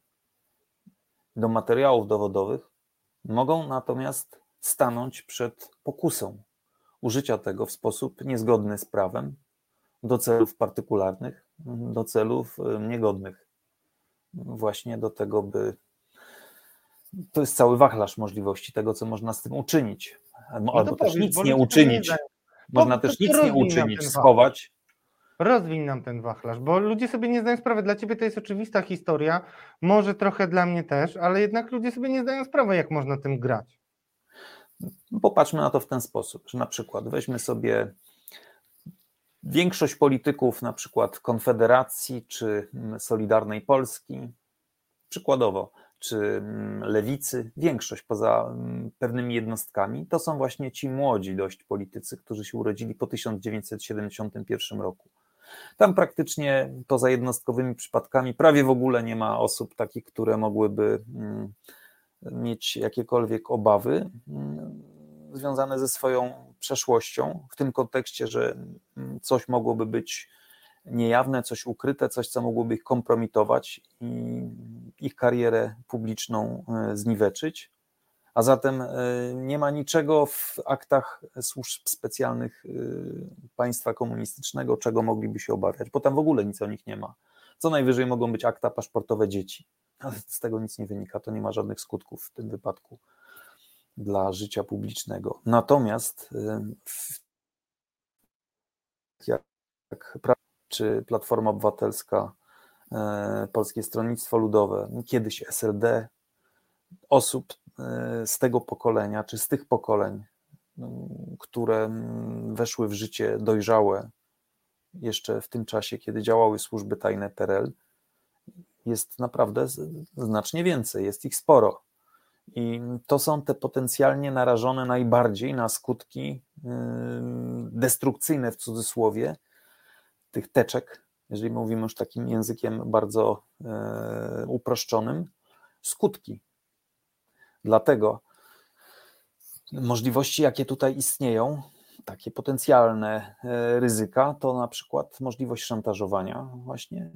do materiałów dowodowych, mogą natomiast stanąć przed pokusą użycia tego w sposób niezgodny z prawem do celów partykularnych, do celów niegodnych. Właśnie do tego, by. To jest cały wachlarz możliwości tego, co można z tym uczynić. Albo to też nic nie uczynić. Można też nic nie uczynić, schować. Rozwiń nam ten wachlarz, bo ludzie sobie nie zdają sprawy. Dla ciebie to jest oczywista historia, może trochę dla mnie też, ale jednak ludzie sobie nie zdają sprawy, jak można tym grać. Popatrzmy na to w ten sposób, że na przykład weźmy sobie większość polityków, na przykład Konfederacji czy mm, Solidarnej Polski, przykładowo, czy mm, lewicy, większość poza mm, pewnymi jednostkami, to są właśnie ci młodzi dość politycy, którzy się urodzili po 1971 roku. Tam praktycznie poza jednostkowymi przypadkami prawie w ogóle nie ma osób takich, które mogłyby mm, mieć jakiekolwiek obawy związane ze swoją przeszłością, w tym kontekście, że coś mogłoby być niejawne, coś ukryte, coś, co mogłoby ich kompromitować i ich karierę publiczną e, zniweczyć. A zatem e, nie ma niczego w aktach służb specjalnych e, państwa komunistycznego, czego mogliby się obawiać, bo tam w ogóle nic o nich nie ma. Co najwyżej mogą być akta paszportowe dzieci, ale z tego nic nie wynika, to nie ma żadnych skutków w tym wypadku dla życia publicznego. Natomiast jak czy Platforma Obywatelska, e, Polskie Stronnictwo Ludowe, kiedyś SLD, osób e, z tego pokolenia, czy z tych pokoleń, które weszły w życie dojrzałe jeszcze w tym czasie, kiedy działały służby tajne PRL, jest naprawdę znacznie więcej, jest ich sporo. I to są te potencjalnie narażone najbardziej na skutki destrukcyjne w cudzysłowie tych teczek, jeżeli mówimy już takim językiem bardzo e, uproszczonym, skutki. Dlatego możliwości, jakie tutaj istnieją, takie potencjalne e, ryzyka, to na przykład możliwość szantażowania, właśnie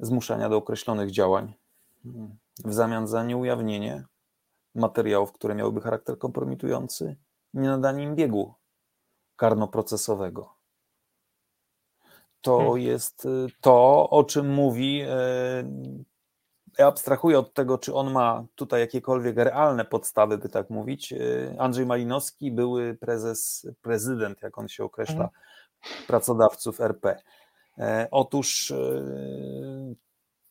zmuszania do określonych działań w zamian za nieujawnienie materiałów, które miałyby charakter kompromitujący, nie nadanie im biegu karnoprocesowego to hmm. jest y, to, o czym mówi. Y, ja abstrahuję od tego, czy on ma tutaj jakiekolwiek realne podstawy, by tak mówić. Y, Andrzej Malinowski, były prezes, prezydent, jak on się określa, hmm. pracodawców RP. E, otóż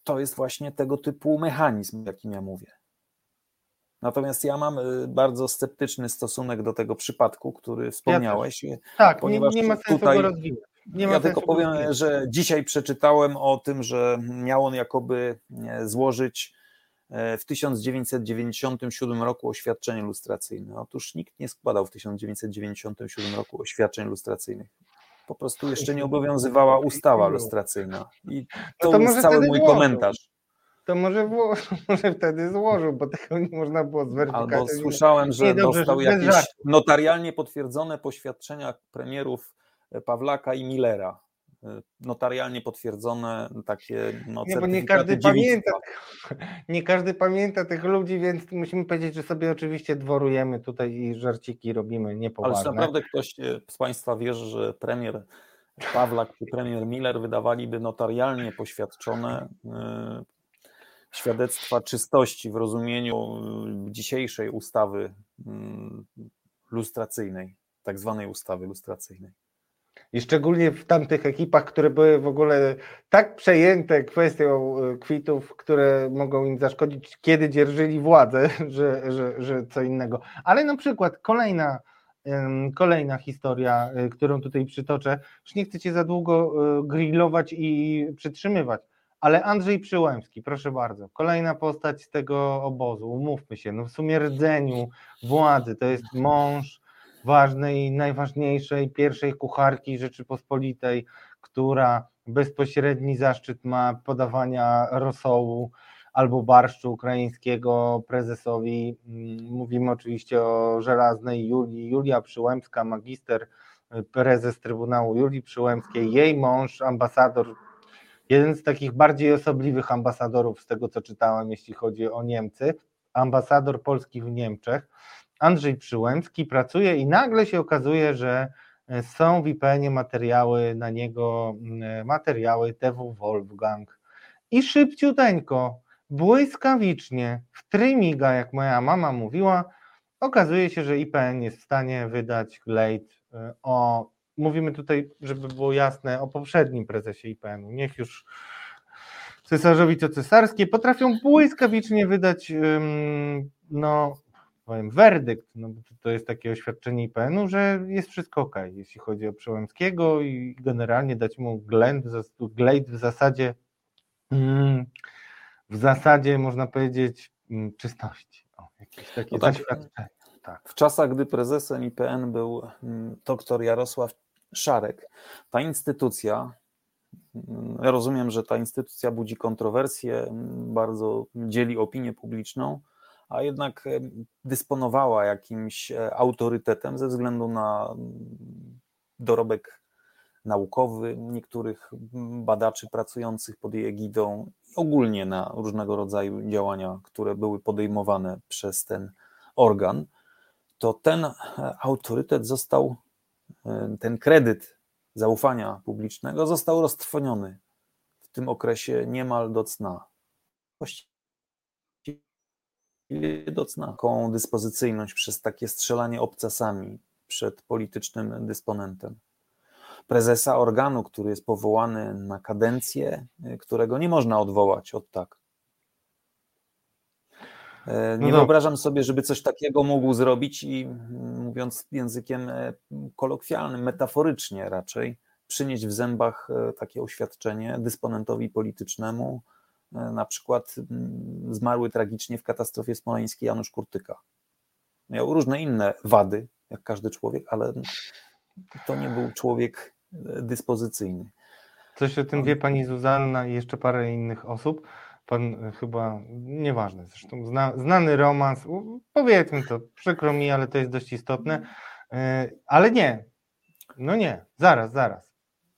to jest właśnie tego typu mechanizm, jakim ja mówię. Natomiast ja mam bardzo sceptyczny stosunek do tego przypadku, który wspomniałeś. Ja tak, ponieważ nie, nie ma sensu tutaj, go rozwijać ja tylko powiem, że dzisiaj przeczytałem o tym, że miał on jakoby e, złożyć e, w 1997 roku oświadczenie lustracyjne. Otóż nikt nie składał w 1997 roku oświadczeń lustracyjnych. Po prostu jeszcze nie obowiązywała ustawa lustracyjna. I to, no to jest cały mój złożył. komentarz. To może, może wtedy złożył, bo tego nie można było zweryfikować. Albo słyszałem, że nie, dobrze, dostał jakieś notarialnie potwierdzone poświadczenia premierów Pawlaka i Millera. E, notarialnie potwierdzone takie no, nie, bo nie każdy pamięta, nie każdy pamięta tych ludzi, więc musimy powiedzieć, że sobie oczywiście dworujemy tutaj i żarciki robimy niepoważne. Ale czy naprawdę ktoś e, z Państwa wierzy, że premier Pawlak czy premier Miller wydawaliby notarialnie poświadczone e, świadectwa czystości w rozumieniu dzisiejszej ustawy mm, lustracyjnej, tak zwanej ustawy lustracyjnej? I szczególnie w tamtych ekipach, które były w ogóle tak przejęte kwestią e, kwitów, które mogą im zaszkodzić, kiedy dzierżyli władzę, że, że, że co innego. Ale na przykład kolejna, kolejna historia, e, którą tutaj przytoczę, już nie chcecie za długo e, grillować i przytrzymywać, ale Andrzej Przyłębski, proszę bardzo, kolejna postać z tego obozu, umówmy się, no w sumie rdzeniu władzy, to jest mąż ważnej, najważniejszej pierwszej kucharki Rzeczypospolitej, która bezpośredni zaszczyt ma podawania rosołu albo barszczu ukraińskiego prezesowi. Mm, mówimy oczywiście o żelaznej Julii. Julia Przyłębska, magister, prezes Trybunału Julii Przyłębskiej, jej mąż, ambasador, jeden z takich bardziej osobliwych ambasadorów z tego, co czytałem, jeśli chodzi o Niemcy, ambasador Polski w Niemczech. Andrzej Przyłębski pracuje i nagle się okazuje, że e, są w IPN-ie materiały na niego, e, materiały TW Wolfgang. I szybciuteńko, błyskawicznie, w trymiga, jak moja mama mówiła, okazuje się, że IPN jest w stanie wydać glejt e, o, mówimy tutaj, żeby było jasne, o poprzednim prezesie IPN-u. Niech już cesarzowi co cesarskie potrafią błyskawicznie wydać no, powiem, werdykt, no to jest takie oświadczenie IPN-u, że jest wszystko ok, jeśli chodzi o Przełęckiego i generalnie dać mu glejt w zasadzie mm, w zasadzie można powiedzieć mm, czystości. O, jakieś takie No tak. zaświadczenie. Tak. W czasach, gdy prezesem IPN był mm, dr Jarosław Szarek, ta instytucja, ja rozumiem, że ta instytucja budzi kontrowersje, bardzo dzieli opinię publiczną, a jednak dysponowała jakimś e, autorytetem ze względu na mm, dorobek naukowy niektórych mm, badaczy pracujących pod jej egidą, ogólnie na różnego rodzaju działania, które były podejmowane przez ten organ, to ten e, autorytet został, ten kredyt zaufania publicznego został roztrwoniony w tym okresie niemal do cna. Właściwie do cna. Taką dyspozycyjność przez takie strzelanie obcasami przed politycznym dysponentem. Prezesa organu, który jest powołany na kadencję, y, którego nie można odwołać od tak. E, No Nie dobra. wyobrażam sobie, żeby coś takiego mógł zrobić i mówiąc językiem e, kolokwialnym, metaforycznie raczej, przynieść w zębach e, takie oświadczenie dysponentowi politycznemu, na przykład mm, zmarły tragicznie w katastrofie smoleńskiej Janusz Kurtyka. Miał różne inne wady, jak każdy człowiek, ale to nie był człowiek e, dyspozycyjny. Coś o tym wie pani Zuzanna i jeszcze parę innych osób. Pan e, chyba, nieważne zresztą, zna, znany romans, powiedzmy to, przykro mi, ale to jest dość istotne. E, Ale nie, no nie, zaraz, zaraz.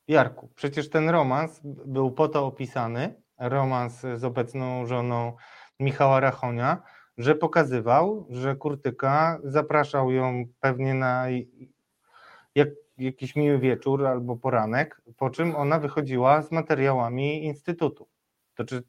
Jarku, przecież ten romans był po to opisany, romans z obecną żoną Michała Rachonia, że pokazywał, że Kurtyka zapraszał ją pewnie na jak, jakiś miły wieczór albo poranek, po czym ona wychodziła z materiałami Instytutu. To czy,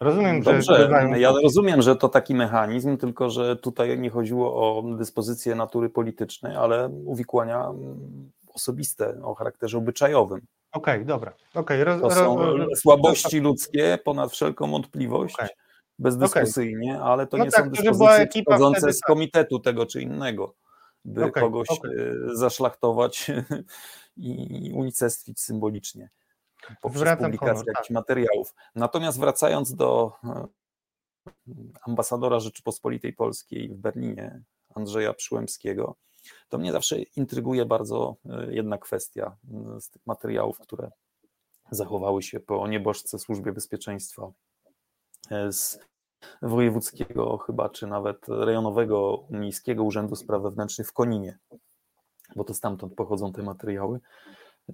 rozumiem, że Dobrze, bywają- ja rozumiem, że to taki mechanizm, tylko że tutaj nie chodziło o dyspozycje natury politycznej, ale uwikłania mm, osobiste o charakterze obyczajowym. Okej, dobra. Okej, roz, To są słabości ludzkie ponad wszelką wątpliwość, Okej. bezdyskusyjnie, ale to No nie tak, są dyspozycje wtedy, z tak. komitetu tego czy innego, by kogoś e, zaszlachtować i unicestwić symbolicznie poprzez Zwracam publikację honor, jakichś tak. materiałów. Natomiast wracając do e, ambasadora Rzeczypospolitej Polskiej w Berlinie, Andrzeja Przyłębskiego, to mnie zawsze intryguje bardzo e, jedna kwestia e, z tych materiałów, które zachowały się po nieboszce Służbie Bezpieczeństwa e, z wojewódzkiego chyba, czy nawet rejonowego miejskiego Urzędu Spraw Wewnętrznych w Koninie, bo to stamtąd pochodzą te materiały.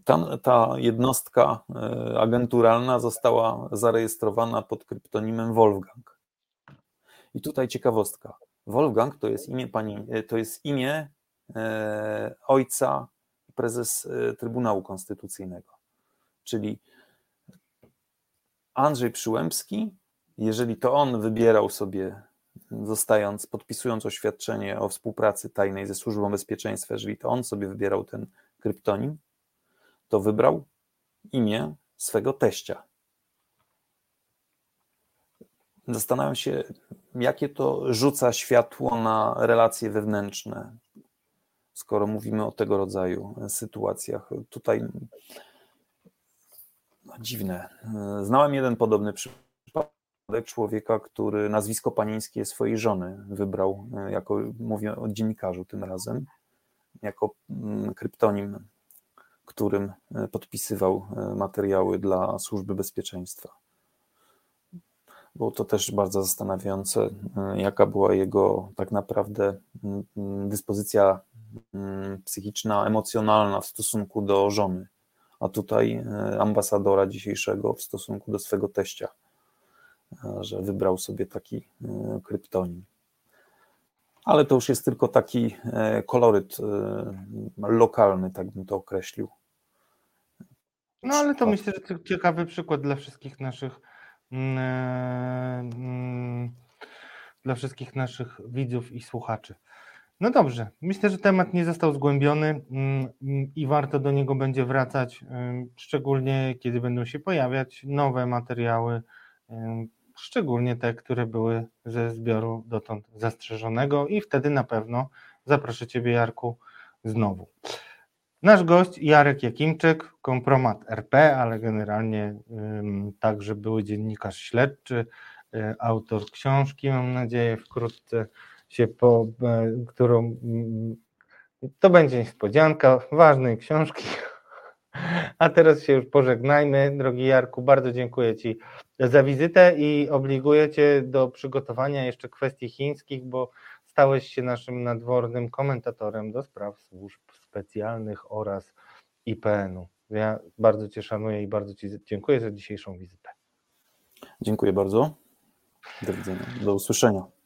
Tam ta jednostka e, agenturalna została zarejestrowana pod kryptonimem Wolfgang. I tutaj ciekawostka. Wolfgang to jest imię pani, to jest imię ojca prezes e, Trybunału Konstytucyjnego. Czyli Andrzej Przyłębski, jeżeli to on wybierał sobie, zostając, podpisując oświadczenie o współpracy tajnej ze Służbą Bezpieczeństwa, jeżeli to on sobie wybierał ten kryptonim, to wybrał imię swego teścia. Zastanawiam się, jakie to rzuca światło na relacje wewnętrzne, skoro mówimy o tego rodzaju sytuacjach. Tutaj no, dziwne. Znałem jeden podobny przypadek człowieka, który nazwisko panieńskie swojej żony wybrał, e, jako mówię o dziennikarzu tym razem, jako mm, kryptonim, którym e, podpisywał e, materiały dla służby bezpieczeństwa. Było to też bardzo zastanawiające, jaka była jego tak naprawdę mm, mm, dyspozycja psychiczna, emocjonalna w stosunku do żony a tutaj e, ambasadora dzisiejszego w stosunku do swego teścia, e, że wybrał sobie taki e, kryptonim. Ale to już jest tylko taki koloryt lokalny, tak bym to określił. No ale to myślę, że to ciekawy przykład dla wszystkich naszych mm, mm, dla wszystkich naszych widzów i słuchaczy. No dobrze, myślę, że temat nie został zgłębiony mm, mm, i warto do niego będzie wracać, szczególnie kiedy będą się pojawiać nowe materiały, szczególnie te, które były ze zbioru dotąd zastrzeżonego i wtedy na pewno zaproszę Ciebie Jarku znowu. Nasz gość Jarek Jakimczyk, kompromat RP, ale generalnie także były dziennikarz śledczy, autor książki, mam nadzieję, wkrótce się po, którą to będzie niespodzianka ważnej książki. A teraz się już pożegnajmy. Drogi Jarku, bardzo dziękuję Ci za wizytę i obliguję Cię do przygotowania jeszcze kwestii chińskich, bo stałeś się naszym nadwornym komentatorem do spraw służb specjalnych oraz IPN-u. Ja bardzo Cię szanuję i bardzo Ci dziękuję za dzisiejszą wizytę. Dziękuję bardzo. Do widzenia. Do usłyszenia.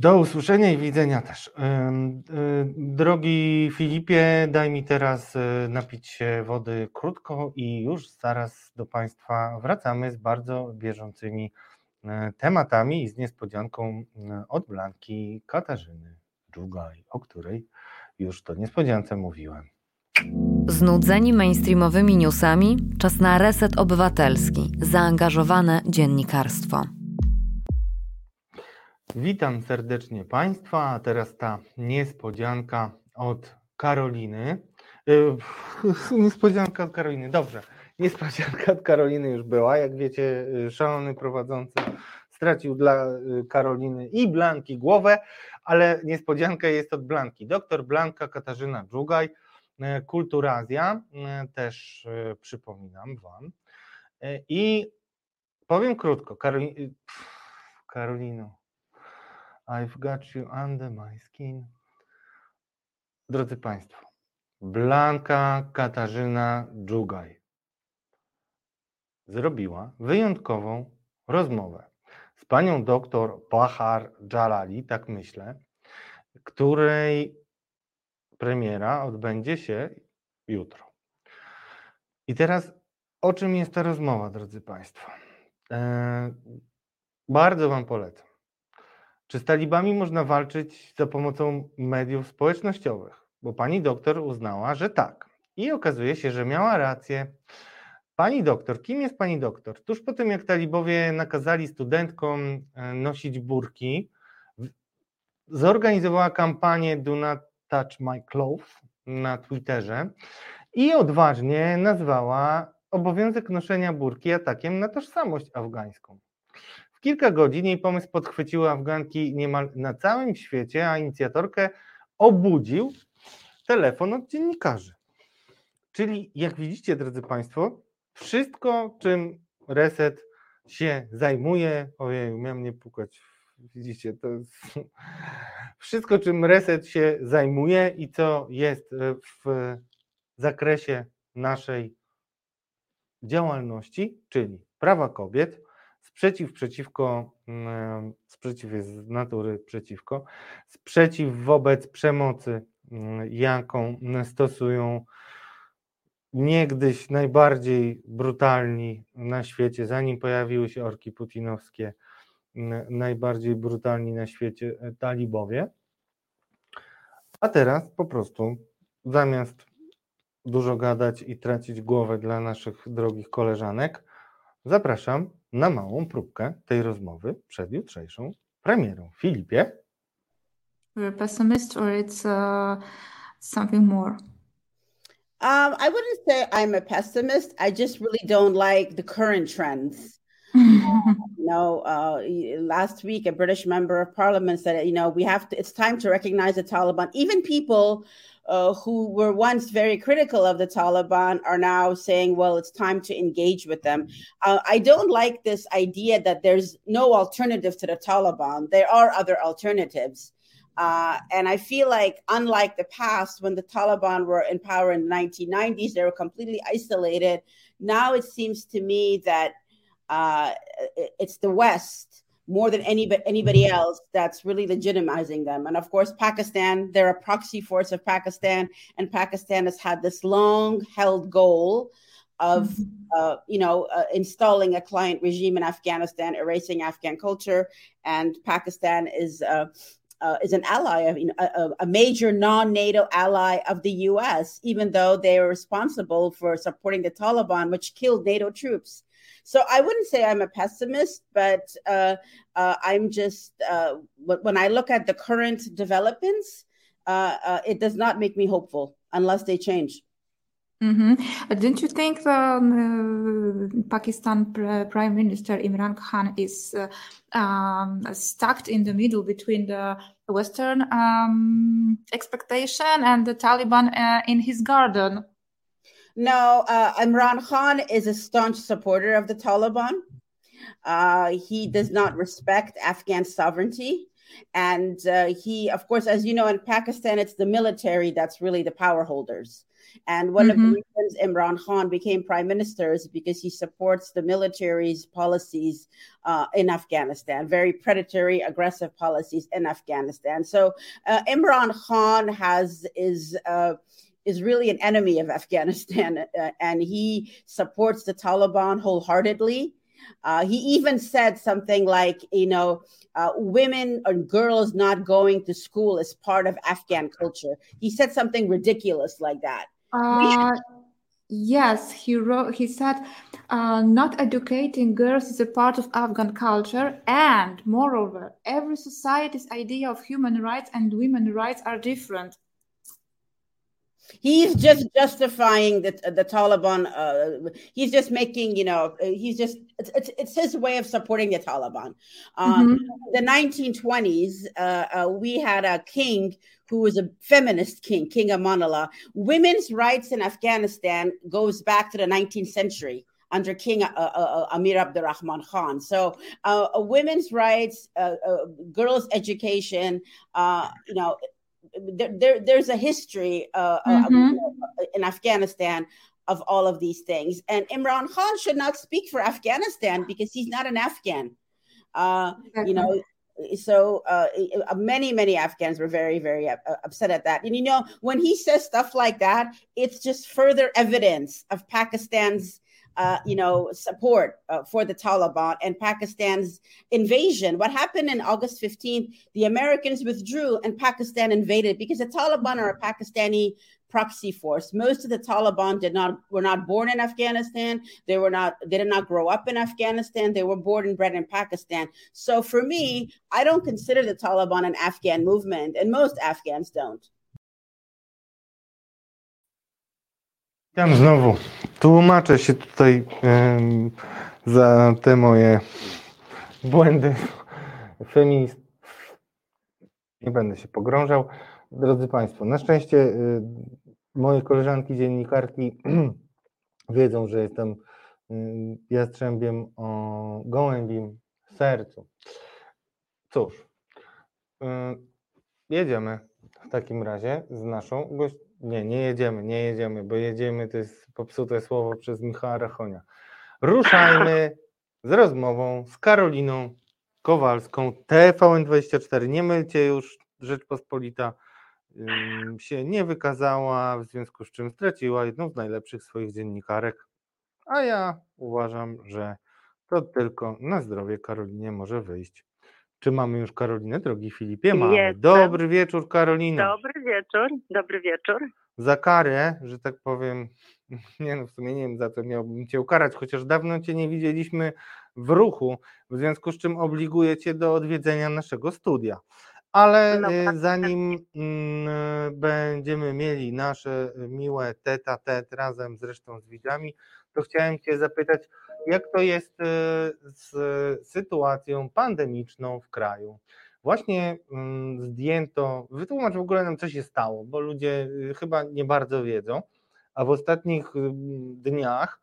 Do usłyszenia i widzenia też. Drogi Filipie, daj mi teraz y, napić się wody krótko i już zaraz do Państwa wracamy z bardzo bieżącymi y, tematami i z niespodzianką od Blanki Katarzyny Dżugaj, o której już to niespodziance mówiłem. Znudzeni mainstreamowymi newsami? Czas na reset obywatelski, zaangażowane dziennikarstwo. Witam serdecznie Państwa, a teraz ta niespodzianka od Karoliny. Yy, niespodzianka od Karoliny, dobrze. Niespodzianka od Karoliny już była. Jak wiecie, y, szalony prowadzący stracił dla y, Karoliny i Blanki głowę, ale niespodzianka jest od Blanki. Doktor Blanka Katarzyna Dżugaj, y, Kulturazja, też przypominam Wam. I powiem krótko, Karolino I've got you under my skin. Drodzy Państwo, Blanka Katarzyna Dżugaj zrobiła wyjątkową rozmowę z panią doktor Bahar Jalali, tak myślę, której premiera odbędzie się jutro. I teraz o czym jest ta rozmowa, drodzy Państwo? Eee, bardzo Wam polecam. Czy z talibami można walczyć za pomocą mediów społecznościowych? Bo pani doktor uznała, że tak. I okazuje się, że miała rację. Pani doktor, kim jest pani doktor? Tuż po tym, jak talibowie nakazali studentkom e, nosić burki, zorganizowała kampanię Do Not Touch My Clothes na Twitterze i odważnie nazwała obowiązek noszenia burki atakiem na tożsamość afgańską kilka godzin jej pomysł podchwyciły Afganki niemal na całym świecie, a inicjatorkę obudził telefon od dziennikarzy. Czyli jak widzicie, drodzy Państwo, wszystko, czym reset się zajmuje, ojej, miałem nie pukać, widzicie, to jest wszystko, czym reset się zajmuje i co jest w zakresie naszej działalności, czyli prawa kobiet, Sprzeciw przeciwko, mm, sprzeciw jest z natury przeciwko, sprzeciw wobec przemocy, mm, jaką stosują niegdyś najbardziej brutalni na świecie, zanim pojawiły się orki putinowskie, mm, najbardziej brutalni na świecie e, talibowie. A teraz po prostu zamiast dużo gadać i tracić głowę dla naszych drogich koleżanek, zapraszam na małą próbkę tej rozmowy przed jutrzejszą premierą. Filipie? You're a pessimist or it's uh, something more? Um, I wouldn't say I'm a pessimist. I just really don't like the current trends. you know, uh, last week a British member of parliament said, you know, we have to, it's time to recognize the Taliban. Even people uh, who were once very critical of the Taliban are now saying, well, it's time to engage with them. Uh, I don't like this idea that there's no alternative to the Taliban. There are other alternatives. Uh, and I feel like, unlike the past, when the Taliban were in power in the 1990s, they were completely isolated. Now it seems to me that uh, it's the West more than anybody anybody else that's really legitimizing them. And of course, Pakistan, they're a proxy force of Pakistan, and Pakistan has had this long held goal of mm-hmm. uh, you know uh, installing a client regime in Afghanistan, erasing Afghan culture, and Pakistan is. Uh, uh, is an ally of a, a, major non-NATO ally of the U.S., even though they are responsible for supporting the Taliban, which killed NATO troops. So I wouldn't say I'm a pessimist, but uh, uh, I'm just uh, when I look at the current developments, uh, uh, it does not make me hopeful unless they change. Mm-hmm. Don't you think the uh, Pakistan Prime Minister Imran Khan is uh, um, stuck in the middle between the Western um, expectation and the Taliban uh, in his garden? No, uh, Imran Khan is a staunch supporter of the Taliban. Uh, he does not respect Afghan sovereignty. And uh, he, of course, as you know, in Pakistan, it's the military that's really the power holders. And one mm-hmm. of the reasons Imran Khan became prime minister is because he supports the military's policies uh, in Afghanistan, very predatory, aggressive policies in Afghanistan. So uh, Imran Khan has is. Uh, is really an enemy of Afghanistan, uh, and he supports the Taliban wholeheartedly. Uh, he even said something like, you know, uh, women and girls not going to school is part of Afghan culture. He said something ridiculous like that. Uh, yes, he wrote. He said, uh, "Not educating girls is a part of Afghan culture, and moreover, every society's idea of human rights and women's rights are different." He's just justifying the the Taliban. Uh, he's just making, you know, he's just it's, it's, it's his way of supporting the Taliban. Um, mm-hmm. The 1920s, uh, uh, we had a king who was a feminist king, King Amanullah. Women's rights in Afghanistan goes back to the 19th century under King uh, uh, uh Amir Abdurrahman Khan. So, uh, women's rights, girls' education, you know there, there there's a history uh, uh mm-hmm. in Afghanistan of all of these things. And Imran Khan should not speak for Afghanistan because he's not an Afghan. Uh, You know, so uh, many many Afghans were very very upset at that. And you know, when he says stuff like that, it's just further evidence of Pakistan's uh, you know, support uh, for the Taliban and Pakistan's invasion. What happened in August 15th? The Americans withdrew and Pakistan invaded because the Taliban are a Pakistani proxy force. Most of the Taliban did not were not born in Afghanistan. They were not they did not grow up in Afghanistan. They were born and bred in Pakistan. So for me, I don't consider the Taliban an Afghan movement, and most Afghans don't. Tam znowu tłumaczę się tutaj za te moje błędy feminist. Nie będę się pogrążał. Drodzy Państwo, na szczęście y, moje koleżanki dziennikarki wiedzą, że jestem y, jastrzębiem o gołębim sercu. Cóż, y, jedziemy w takim razie z naszą gością. Nie, nie jedziemy, nie jedziemy, bo jedziemy to jest popsute słowo przez Michała Rachonia. Ruszajmy z rozmową z Karoliną Kowalską, TVN24. Nie mylcie już, Rzeczpospolita się nie wykazała, w związku z czym straciła jedną z najlepszych swoich dziennikarek. A ja uważam, że to tylko na zdrowie Karolinie może wyjść. Czy mamy już Karolinę, drogi Filipie? Mamy. Jestem. Dobry wieczór, Karolino. Dobry wieczór, dobry wieczór. Za karę, że tak powiem, nie no, w sumie nie wiem za co miałbym cię ukarać, chociaż dawno cię nie widzieliśmy w ruchu, w związku z czym obliguję cię do odwiedzenia naszego studia. Ale no, y, zanim mm, będziemy mieli nasze miłe teta tet razem zresztą z widzami, to chciałem cię zapytać, jak to jest y, z sytuacją pandemiczną w kraju. Właśnie mm, zdjęto, wytłumacz w ogóle nam, co się stało, bo ludzie y, chyba nie bardzo wiedzą, a w ostatnich y, dniach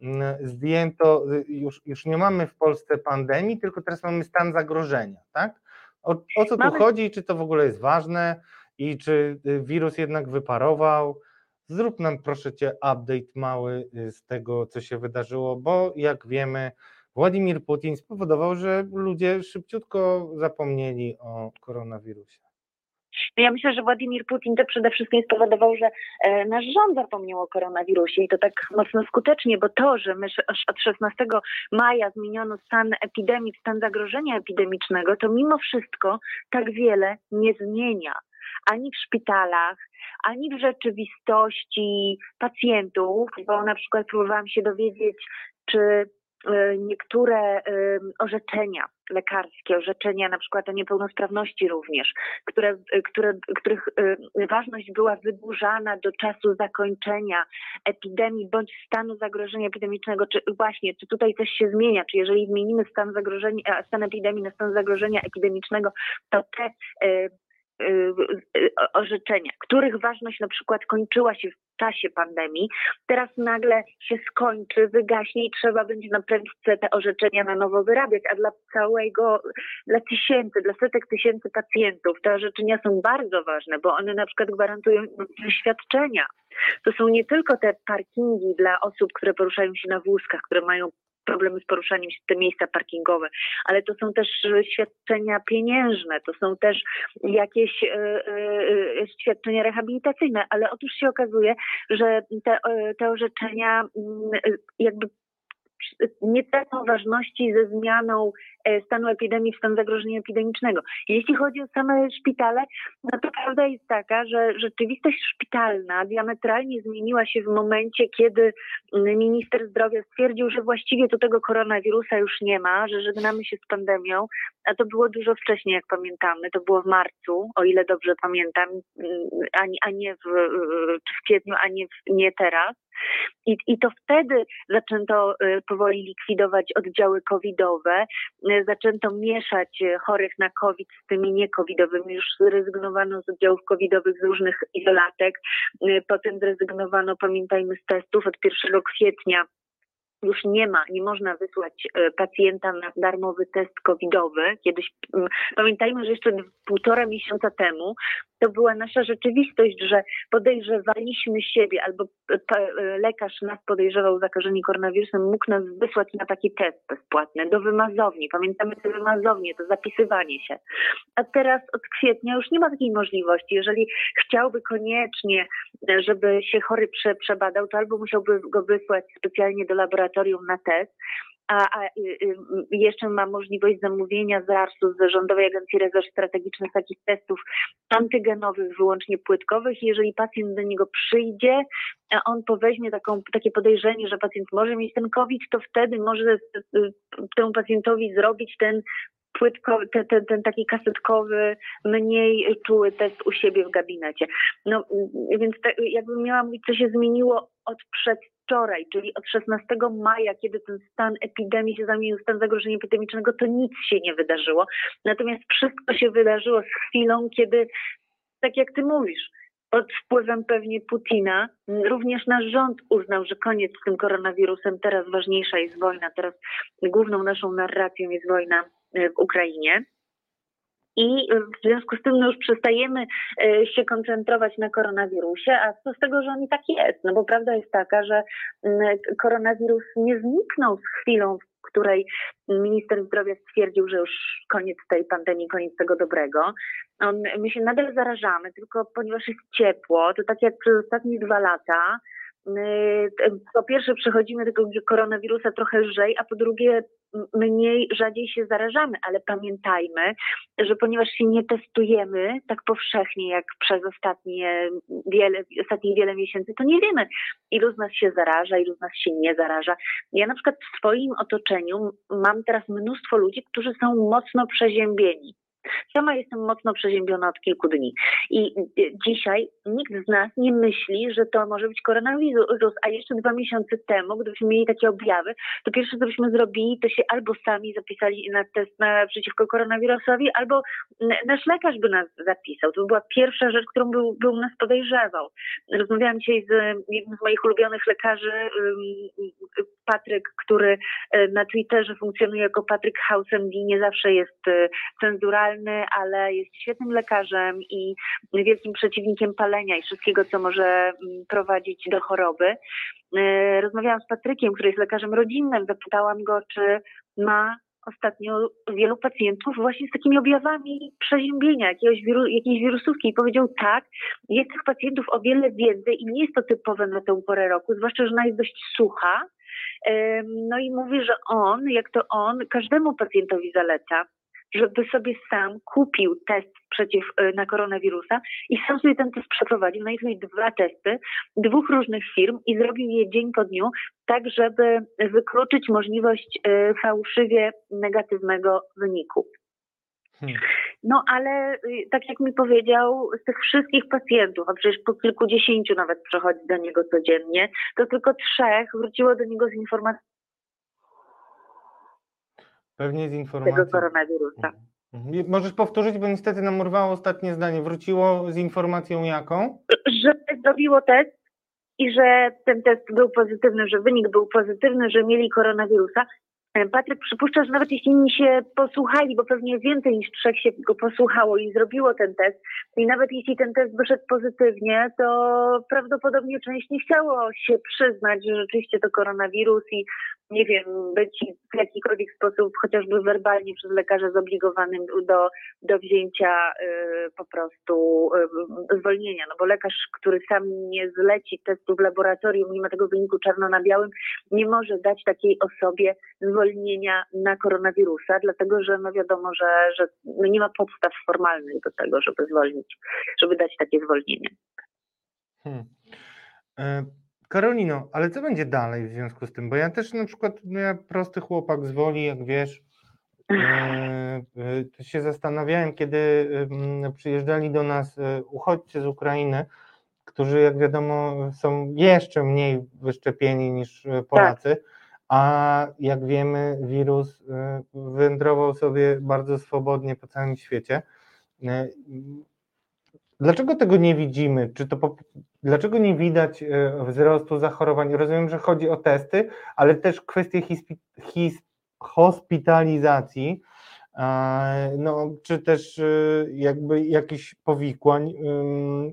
mm, zdjęto, już, już nie mamy w Polsce pandemii, tylko teraz mamy stan zagrożenia, tak? O, o co tu chodzi, czy to w ogóle jest ważne i czy wirus jednak wyparował? Zrób nam proszę Cię update mały y, z tego, co się wydarzyło, bo jak wiemy, Władimir Putin spowodował, że ludzie szybciutko zapomnieli o koronawirusie. No ja myślę, że Władimir Putin to przede wszystkim spowodował, że e, nasz rząd zapomniał o koronawirusie i to tak mocno skutecznie, bo to, że my od 16 maja zmieniono stan epidemii stan zagrożenia epidemicznego, to mimo wszystko tak wiele nie zmienia ani w szpitalach, ani w rzeczywistości pacjentów, bo na przykład próbowałam się dowiedzieć, czy e, niektóre orzeczenia lekarskie, orzeczenia na przykład o niepełnosprawności również, które, które, których ważność była wydłużana do czasu zakończenia epidemii bądź stanu zagrożenia epidemicznego, czy właśnie, czy tutaj coś się zmienia, czy jeżeli zmienimy stan zagrożenia, stan epidemii na stan zagrożenia epidemicznego, to te orzeczenia, których ważność na przykład kończyła się w czasie pandemii, teraz nagle się skończy, wygaśnie i trzeba będzie na prędce te orzeczenia na nowo wyrabiać, a dla całego, dla tysięcy, dla setek tysięcy pacjentów te orzeczenia są bardzo ważne, bo one na przykład gwarantują świadczenia. To są nie tylko te parkingi dla osób, które poruszają się na wózkach, które mają problemy z poruszaniem się, te miejsca parkingowe, ale to są też e, świadczenia pieniężne, to są też jakieś e, e, świadczenia rehabilitacyjne, ale otóż się okazuje, że te, te orzeczenia mm, jakby nie tracą ważności ze zmianą e, stanu epidemii w stan zagrożenia epidemicznego. Jeśli chodzi o same szpitale, no to prawda jest taka, że rzeczywistość szpitalna diametralnie zmieniła się w momencie, kiedy minister zdrowia stwierdził, że właściwie tu tego koronawirusa już nie ma, że żegnamy się z pandemią, a to było dużo wcześniej, jak pamiętamy. To było w marcu, o ile dobrze pamiętam, mm, a nie, w, w kwietniu, a nie, w, nie teraz. I, I to wtedy zaczęto y, powoli likwidować oddziały covidowe, y, zaczęto mieszać y, chorych na COVID z tymi niecovidowymi. Już zrezygnowano z oddziałów covidowych z różnych izolatek, potem zrezygnowano, pamiętajmy, z testów od 1 kwietnia już nie ma, nie można wysłać e, pacjenta na darmowy test covidowy. Kiedyś, pamiętajmy, że jeszcze półtora miesiąca temu to była nasza rzeczywistość, że podejrzewaliśmy siebie albo e, lekarz nas podejrzewał o zakażenie koronawirusem, mógł nas wysłać na taki test bezpłatny do wymazowni. Pamiętamy te wymazownie, to zapisywanie się. A teraz od kwietnia już nie ma takiej możliwości. Jeżeli chciałby koniecznie, e, żeby się chory prze, przebadał, to albo musiałby go wysłać specjalnie do laboratorium na test, a, a y, y, jeszcze ma możliwość zamówienia z RARS-u, z Rządowej Agencji Rezerw Strategicznych, takich testów antygenowych, wyłącznie płytkowych. Jeżeli pacjent do niego przyjdzie, on poweźmie taką, takie podejrzenie, że pacjent może mieć ten COVID, to wtedy może temu pacjentowi zrobić ten płytko, ten, ten, ten, taki kasetkowy, mniej czuły test u siebie w gabinecie. No więc te, jakbym miała mówić, co się zmieniło od przedwczoraj, czyli od 16 maja, kiedy ten stan epidemii się zamienił w stan zagrożenia epidemicznego, to nic się nie wydarzyło. Natomiast wszystko się wydarzyło z chwilą, kiedy, tak jak ty mówisz, pod wpływem pewnie Putina, również nasz rząd uznał, że koniec z tym koronawirusem, teraz ważniejsza jest wojna, teraz główną naszą narracją jest wojna w Ukrainie. I w związku z tym no już przestajemy e, się koncentrować na koronawirusie, a co z tego, że on i tak jest? No bo prawda jest taka, że mm, koronawirus nie zniknął z chwilą, w której minister zdrowia stwierdził, że już koniec tej pandemii, koniec tego dobrego. On, my się nadal zarażamy, tylko ponieważ jest ciepło, to tak jak przez ostatnie dwa lata, po pierwsze przechodzimy tego koronawirusa trochę lżej, a po drugie mniej, rzadziej się zarażamy, ale pamiętajmy, że ponieważ się nie testujemy tak powszechnie jak przez ostatnie wiele, ostatnie wiele miesięcy, to nie wiemy, ilu z nas się zaraża, ilu z nas się nie zaraża. Ja na przykład w swoim otoczeniu mam teraz mnóstwo ludzi, którzy są mocno przeziębieni. Sama jestem mocno przeziębiona od kilku dni i y, dzisiaj nikt z nas nie myśli, że to może być koronawirus, a jeszcze dwa miesiące temu, gdybyśmy mieli takie objawy, to pierwsze co byśmy zrobili, to się albo sami zapisali na test na, przeciwko koronawirusowi, albo nasz lekarz by nas zapisał. To była pierwsza rzecz, którą był, był nas podejrzewał. Rozmawiałam dzisiaj z jednym z moich ulubionych lekarzy, Patryk, który e, na Twitterze funkcjonuje jako Patryk HouseMD, nie zawsze jest e, ale jest świetnym lekarzem i wielkim przeciwnikiem palenia i wszystkiego, co może mm, prowadzić do choroby. E, rozmawiałam z Patrykiem, który jest lekarzem rodzinnym, zapytałam go, czy ma ostatnio wielu pacjentów właśnie z takimi objawami przeziębienia, jakiegoś wiru, jakiejś wirusówki i powiedział tak, jest tych pacjentów o wiele więcej i nie jest to typowe na tę porę roku, zwłaszcza, że ona jest dość sucha. No i mówi, że on, jak to on, każdemu pacjentowi zaleca żeby sobie sam kupił test przeciw y, na koronawirusa i sam sobie ten test przeprowadził. No i tutaj dwa testy dwóch różnych firm i zrobił je dzień po dniu, tak żeby wykluczyć możliwość y, fałszywie negatywnego wyniku. Hmm. No ale y, tak jak mi powiedział, z tych wszystkich pacjentów, a przecież po kilkudziesięciu nawet przechodzi do niego codziennie, to tylko trzech wróciło do niego z informacją Pewnie z tego informacji. koronawirusa. Mhm. Możesz powtórzyć, bo niestety nam urwało ostatnie zdanie. Wróciło z informacją jaką? Że zrobiło test i że ten test był pozytywny, że wynik był pozytywny, że mieli koronawirusa. E, Patryk przypuszcza, że nawet jeśli inni się posłuchali, bo pewnie więcej niż trzech się go posłuchało i zrobiło ten test, i nawet jeśli ten test wyszedł pozytywnie, to prawdopodobnie część nie chciało się przyznać, że rzeczywiście to koronawirus i nie wiem, być w jakikolwiek sposób, chociażby werbalnie przez lekarza zobligowanym do, do wzięcia y, po prostu y, zwolnienia. No bo lekarz, który sam nie zleci testu w laboratorium, nie ma tego wyniku czarno na białym, nie może dać takiej osobie zwolnienia na koronawirusa, dlatego że no wiadomo, że, że no nie ma podstaw formalnych do tego, żeby zwolnić, żeby dać takie zwolnienie. Hmm. E, Karolino, ale co będzie dalej w związku z tym? Bo ja też na przykład, no ja prosty chłopak z woli, jak wiesz, e, e, się zastanawiałem, kiedy przyjeżdżali do nas e, uchodźcy z Ukrainy, którzy jak wiadomo są jeszcze mniej wyszczepieni niż e, Polacy, a jak wiemy wirus e, wędrował sobie bardzo swobodnie po całym świecie. E, Dlaczego tego nie widzimy? Czy to po, dlaczego nie widać e, wzrostu zachorowań? Rozumiem, że chodzi o testy, ale też kwestie hispi, his, hospitalizacji, no, czy też jakby jakichś powikłań.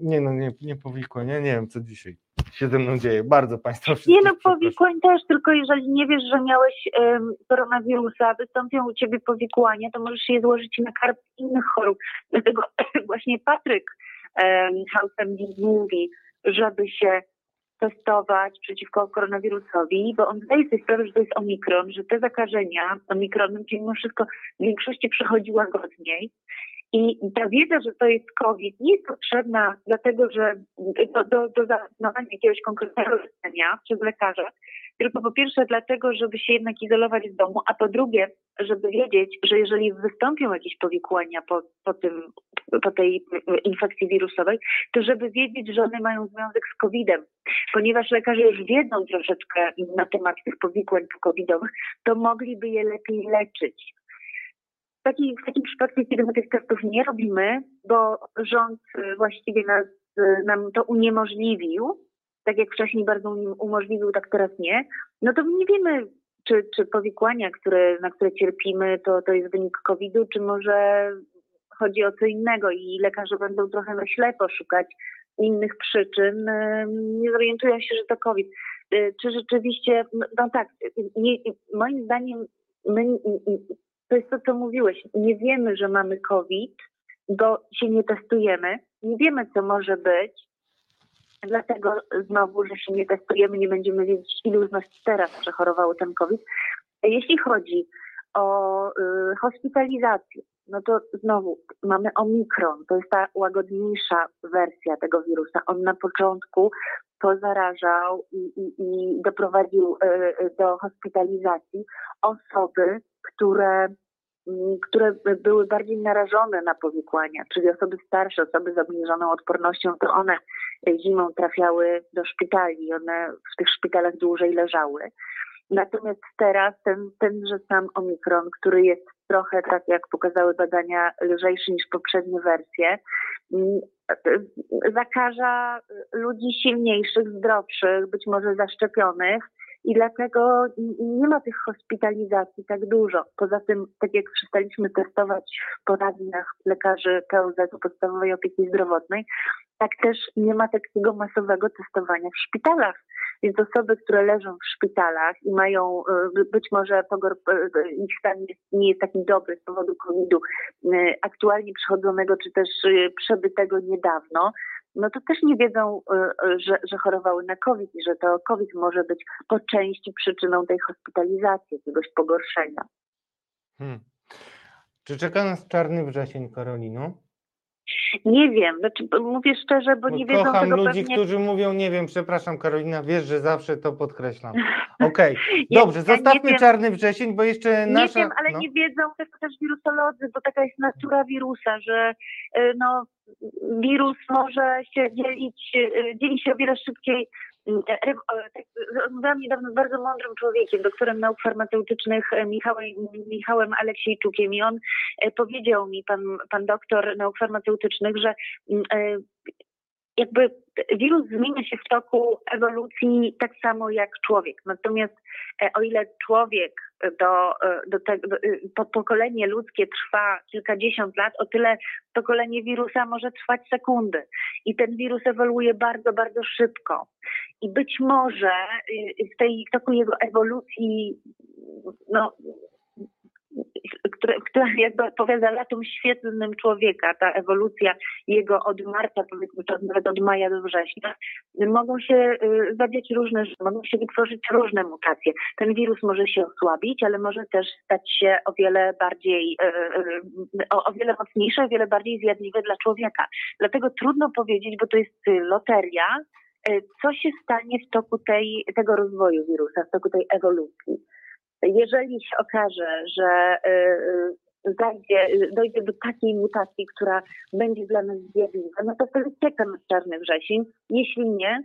Nie no, nie, nie powikłań, ja nie wiem co dzisiaj się ze mną dzieje. Bardzo Państwa Nie wszystkich no, przepraszam. powikłań też, tylko jeżeli nie wiesz, że miałeś em, koronawirusa, wystąpią u ciebie powikłania, to możesz je złożyć na karp innych chorób. Dlatego właśnie Patryk um, Hausem mówi, żeby się testować przeciwko koronawirusowi, bo on zdaje sobie sprawę, że to jest omikron, że te zakażenia omikronem mimo wszystko w większości przechodzi łagodniej. I ta wiedza, że to jest COVID, nie jest potrzebna dlatego, że do, do, do zaznaczenia jakiegoś konkretnego leczenia przez lekarza, tylko po pierwsze dlatego, żeby się jednak izolować w domu, a po drugie, żeby wiedzieć, że jeżeli wystąpią jakieś powikłania po, po, tym, po tej infekcji wirusowej, to żeby wiedzieć, że one mają związek z COVID-em. Ponieważ lekarze już wiedzą troszeczkę na temat tych powikłań covidowych, to mogliby je lepiej leczyć. W takim, w takim przypadku, kiedy my tych testów nie robimy, bo rząd y, właściwie nas, y, nam to uniemożliwił, tak jak wcześniej bardzo umożliwił, tak teraz nie, no to nie wiemy, czy, czy powikłania, które, na które cierpimy, to, to jest wynik COVID-u, czy może chodzi o co innego i lekarze będą trochę na ślepo szukać innych przyczyn, ym, nie zorientują się, że to COVID. Y, Czy rzeczywiście, no no tak, y, nie, moim zdaniem my, y, y, to jest to, co mówiłeś, nie wiemy, że mamy COVID, bo się nie testujemy, nie wiemy, co może być, dlatego znowu, że się nie testujemy, nie będziemy wiedzieć, ilu z nas teraz przechorowało ten COVID. Jeśli chodzi o y, hospitalizację, no to znowu mamy omikron, to jest ta łagodniejsza wersja tego wirusa. On na początku pozarażał i, i, i doprowadził y, y, do hospitalizacji. Osoby, które, mm, które były bardziej narażone na powikłania, czyli osoby starsze, osoby z obniżoną odpornością, to one zimą trafiały do szpitali, one w tych szpitalach dłużej leżały. Natomiast teraz ten, tenże sam omikron, który jest trochę, tak jak pokazały badania, lżejszy niż poprzednie wersje, mm, zakaża ludzi silniejszych, zdrowszych, być może zaszczepionych i dlatego nie ma tych hospitalizacji tak dużo. Poza tym, tak jak przestaliśmy testować w poradniach lekarzy POZ podstawowej opieki zdrowotnej, tak też nie ma takiego masowego testowania w szpitalach. Więc osoby, które leżą w szpitalach i mają y, być może pogor, y, ich stan nie jest taki dobry z powodu COVID-u, aktualnie przechodzonego czy też przebytego niedawno, no to też nie wiedzą, y, y, że, że chorowały na COVID i że to COVID może być po części przyczyną tej hospitalizacji, jakiegoś pogorszenia. Hmm. Czy czeka nas czarny wrzesień, Karolino? Nie wiem, znaczy, mówię szczerze, bo nie wiedzą Kocham tego ludzi, pewnie... którzy mówią, nie wiem, przepraszam Karolina, wiesz, że zawsze to podkreślam. Okej, Ja- dobrze, ja nie zostawmy wiem. czarny wrzesień, bo jeszcze Nie nasza... wiem, ale no. nie wiedzą tego też wirusolodzy, bo taka jest natura wirusa, że y, no, wirus może się dzielić, y, dzieli się o wiele szybciej. Y, re- o, tak, Rozmawiałam niedawno z bardzo mądrym człowiekiem, doktorem nauk farmaceutycznych e, Michałem, Michałem Aleksiejczukiem i on e, powiedział mi, pan, pan doktor nauk farmaceutycznych, że mm, e, jakby wirus zmienia się w toku ewolucji tak samo jak człowiek. Natomiast e, o ile człowiek do, do tego, do, y, po, pokolenie ludzkie trwa kilkadziesiąt lat, o tyle pokolenie wirusa może trwać sekundy. I ten wirus ewoluuje bardzo, bardzo szybko. I być może y, w tej w toku jego ewolucji, no, które, która jakby odpowiada latom świetlnym człowieka, ta ewolucja jego od marca, powiedzmy, czy nawet od maja do września, mogą się y, zadziać różne rzeczy, mogą się wytworzyć różne mutacje. Ten wirus może się osłabić, ale może też stać się o wiele bardziej, y, y, o, o wiele mocniejszy, o wiele bardziej zjadliwy dla człowieka. Dlatego trudno powiedzieć, bo to jest loteria, co się stanie w toku tej, tego rozwoju wirusa, w toku tej ewolucji. Jeżeli się okaże, że y, y, y, dojdzie do takiej mutacji, która będzie dla nas zjawiska, no to wtedy czeka nas czarny wrzesień. Jeśli nie,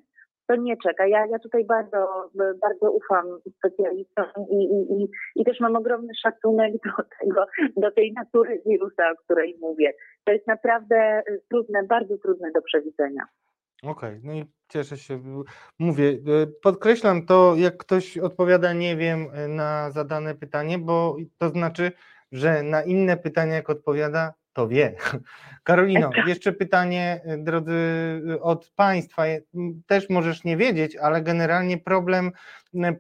to nie czeka. Ja, ja tutaj bardzo, bardzo ufam specjalistom i, i, i, i też mam ogromny szacunek do tego, do tej natury wirusa, o której mówię. To jest naprawdę trudne, bardzo trudne do przewidzenia. Okej, no i cieszę się. Mówię, e, podkreślam to, jak ktoś odpowiada nie wiem e, na zadane pytanie, bo to znaczy, że na inne pytania jak odpowiada, to wie. Karolino, jeszcze pytanie, e, drodzy, od Państwa. Też możesz nie wiedzieć, ale generalnie problem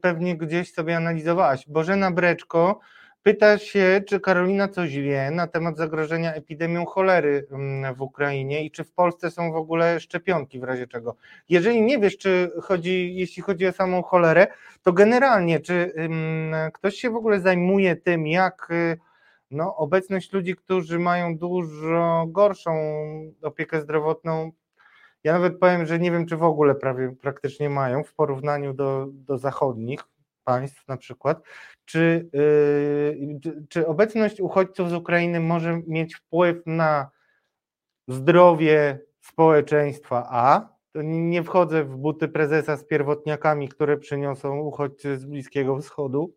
pewnie gdzieś sobie analizowałaś. Bożena Breczko pyta się, czy Karolina coś wie na temat zagrożenia epidemią cholery mm, w Ukrainie i czy w Polsce są w ogóle szczepionki w razie czego. Jeżeli nie wiesz, czy chodzi, jeśli chodzi o samą cholerę, to generalnie, czy ym, ktoś się w ogóle zajmuje tym, jak y, no, obecność ludzi, którzy mają dużo gorszą opiekę zdrowotną, ja nawet powiem, że nie wiem, czy w ogóle prawie praktycznie mają w porównaniu do, do zachodnich państw na przykład, czy, yy, czy, czy obecność uchodźców z Ukrainy może mieć wpływ na zdrowie społeczeństwa A, to nie wchodzę w buty prezesa z pierwotniakami, które przyniosą uchodźcy z Bliskiego Wschodu,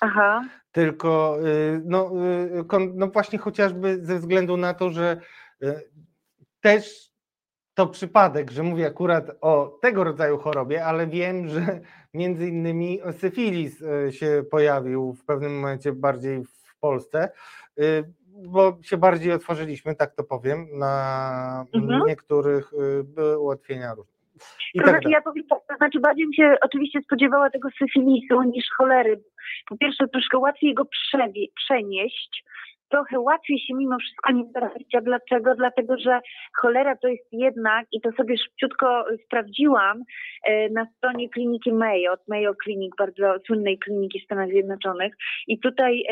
Aha. tylko y, no, y, kon- no właśnie chociażby ze względu na to, że też to przypadek, że mówię akurat o tego rodzaju chorobie, ale wiem, że między innymi syfilis y, się pojawił w pewnym momencie bardziej w Polsce, y, bo się bardziej otworzyliśmy, tak to powiem, na Mhm. niektórych y, ułatwienia różne. I To tak znaczy, ja powiem tak, to znaczy bardziej bym się oczywiście spodziewała tego syfilisu niż cholery. Po pierwsze, troszkę łatwiej go przenieść, trochę łatwiej się mimo wszystko nim zarazić. A dlaczego? Dlatego, że cholera to jest jednak, i to sobie szybciutko sprawdziłam e, na stronie kliniki Mayo, od Mayo Clinic, bardzo słynnej kliniki Stanach Zjednoczonych. I tutaj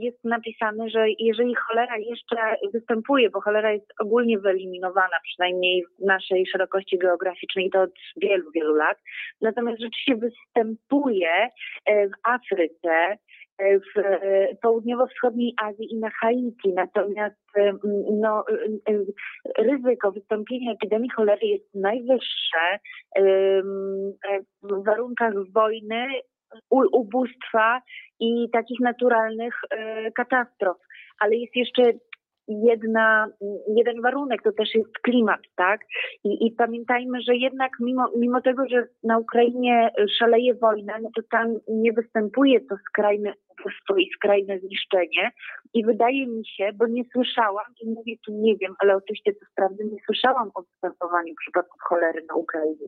jest napisane, że jeżeli cholera jeszcze występuje, bo cholera jest ogólnie wyeliminowana, przynajmniej w naszej szerokości geograficznej, to od wielu, wielu lat. Natomiast rzeczywiście występuje e, w Afryce, w e, południowo-wschodniej Azji i na Haiti. Natomiast e, no, e, ryzyko wystąpienia epidemii cholery jest najwyższe w warunkach wojny, ubóstwa i takich naturalnych katastrof. Ale jest jeszcze jedna, jeden warunek, to też jest klimat, tak? I, I pamiętajmy, że jednak mimo, mimo tego, że na Ukrainie szaleje wojna, no to tam nie występuje to skrajne ubóstwo i skrajne zniszczenie. I wydaje mi się, bo nie słyszałam, i mówię tu nie wiem, ale oczywiście to sprawdzę, nie słyszałam o występowaniu przypadków cholery na Ukrainie.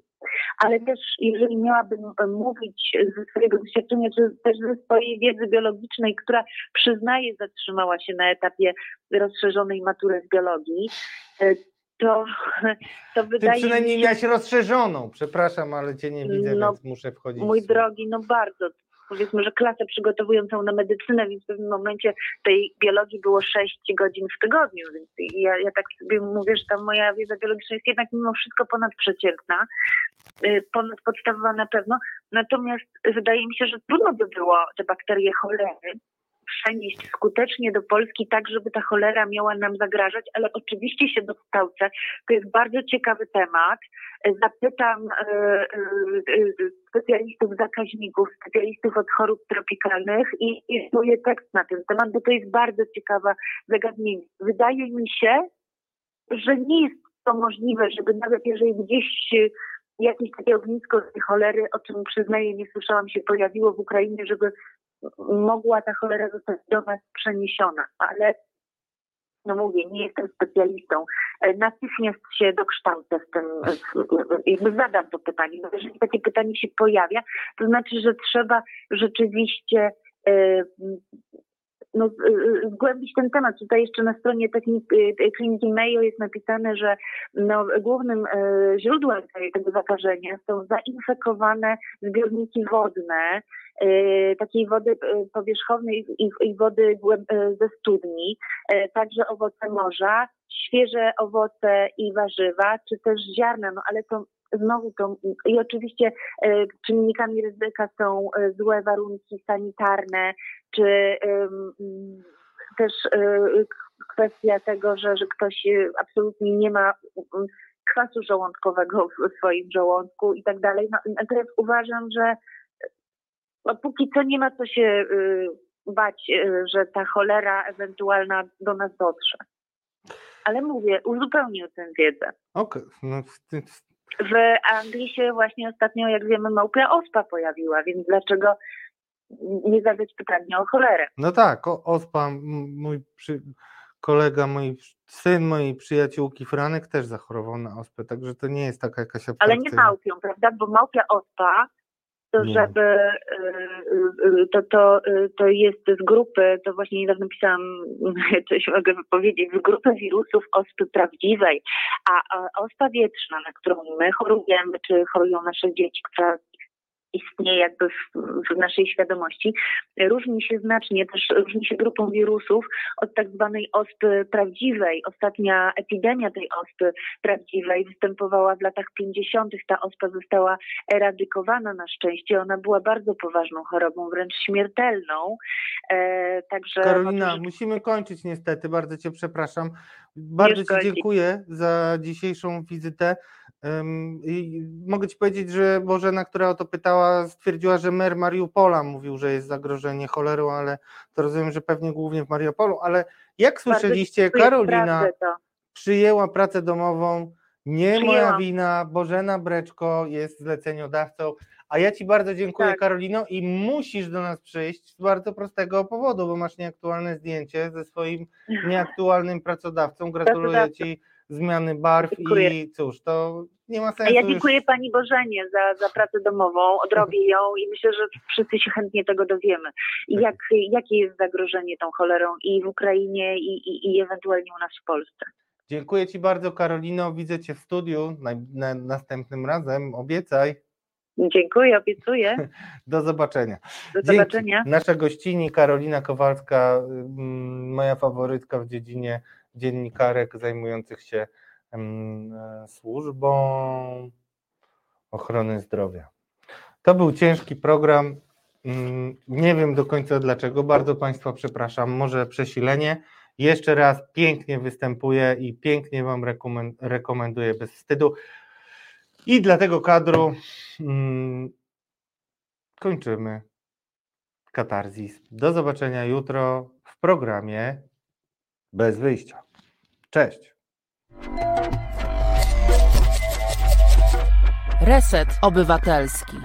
Ale też, jeżeli miałabym e, mówić ze swojego doświadczenia, czy też ze swojej wiedzy biologicznej, która przyznaję zatrzymała się na etapie rozszerzonej matury z biologii, e, to, to Ty wydaje przynajmniej mi się, miałeś rozszerzoną, przepraszam, ale cię nie widzę, No, więc muszę wchodzić. mój drogi, no bardzo, powiedzmy, że klasę przygotowującą na medycynę, więc w pewnym momencie tej biologii było 6 godzin w tygodniu, więc ja, ja tak sobie mówię, że ta moja wiedza biologiczna jest jednak mimo wszystko ponadprzeciętna, y, ponadpodstawowa na pewno, natomiast wydaje mi się, że trudno by było te bakterie cholery przenieść skutecznie do Polski, tak żeby ta cholera miała nam zagrażać, ale oczywiście się dokształcę. To jest bardzo ciekawy temat. Zapytam e, e, e, specjalistów zakaźników, specjalistów od chorób tropikalnych i rysuję tekst na ten temat, bo to jest bardzo ciekawe zagadnienie. Wydaje mi się, że nie jest to możliwe, żeby nawet jeżeli gdzieś jakieś takie ognisko tej cholery, o czym przyznaję, nie słyszałam, się pojawiło w Ukrainie, żeby mogła ta cholera zostać do nas przeniesiona, ale no mówię, nie jestem specjalistą. E, natychmiast się dokształcę w tym, jakby zadam to pytanie, bo jeżeli takie pytanie się pojawia, to znaczy, że trzeba rzeczywiście e, no, zgłębić ten temat. Tutaj jeszcze na stronie e, kliniki Mayo jest napisane, że no, głównym źródłem tego zakażenia są zainfekowane zbiorniki wodne, takiej wody powierzchownej i, wody ze studni, także owoce morza, świeże owoce i warzywa, czy też ziarna, no ale to znowu to i oczywiście czynnikami ryzyka są złe warunki sanitarne, czy też kwestia tego, że, że ktoś absolutnie nie ma kwasu żołądkowego w swoim żołądku i tak dalej. No, natomiast uważam, że no, póki co nie ma co się y, bać, y, że ta cholera ewentualna do nas dotrze. Ale mówię, uzupełnię tę wiedzę. Okej. Okay. No, w Anglii się właśnie ostatnio, jak wiemy, małpia ospa pojawiła, więc dlaczego nie zadać pytania o cholerę? No tak, o, ospa, mój przy, kolega, mój syn mojej przyjaciółki Franek też zachorował na ospę, także to nie jest taka jakaś abstrakcja. Ale nie małpią, prawda? Bo małpia ospa to żeby y, y, to, to, y, to jest z grupy, to właśnie niedawno pisałam, coś mogę powiedzieć, z grupy wirusów ospy prawdziwej, a, a ospa wietrzna, na którą my chorujemy, czy chorują nasze dzieci, która istnieje jakby w, w, naszej świadomości, różni się znacznie, też różni się grupą wirusów od tak zwanej ospy prawdziwej. Ostatnia epidemia tej ospy prawdziwej występowała w latach 50. Ta ospa została eradykowana na szczęście. Ona była bardzo poważną chorobą, wręcz śmiertelną. E, także Karolina, musimy kończyć niestety, bardzo Cię przepraszam. Bardzo Ci dziękuję za dzisiejszą wizytę. I mogę Ci powiedzieć, że Bożena, która o to pytała, stwierdziła, że mer Mariupola mówił, że jest zagrożenie cholerą, ale to rozumiem, że pewnie głównie w Mariupolu, ale jak słyszeliście, Karolina przyjęła pracę domową, nie moja wina, Bożena Breczko jest zleceniodawcą, a ja Ci bardzo dziękuję tak. Karolino i musisz do nas przyjść z bardzo prostego powodu, bo masz nieaktualne zdjęcie ze swoim nieaktualnym pracodawcą, gratuluję Ci zmiany barw dziękuję. i cóż, to nie ma sensu. Ja dziękuję już... Pani Bożenie za, za pracę domową, odrobię ją i myślę, że wszyscy się chętnie tego dowiemy. Tak. jak, jakie jest zagrożenie tą cholerą i w Ukrainie i, i, i ewentualnie u nas w Polsce. Dziękuję Ci bardzo Karolino, widzę Cię w studiu na, na, następnym razem, obiecaj. Dziękuję, obiecuję. Do zobaczenia. Do zobaczenia. Dzięki. Nasza gościni Karolina Kowalska, mm, moja faworytka w dziedzinie dziennikarek zajmujących się e, służbą ochrony zdrowia. To był ciężki program. Mm, nie wiem do końca dlaczego. Bardzo Państwa przepraszam. Może przesilenie. Jeszcze raz pięknie występuję i pięknie Wam rekomenduję bez wstydu. I dla tego kadru mm, kończymy katarzis. Do zobaczenia jutro w programie Bez wyjścia. Cześć. Reset Obywatelski.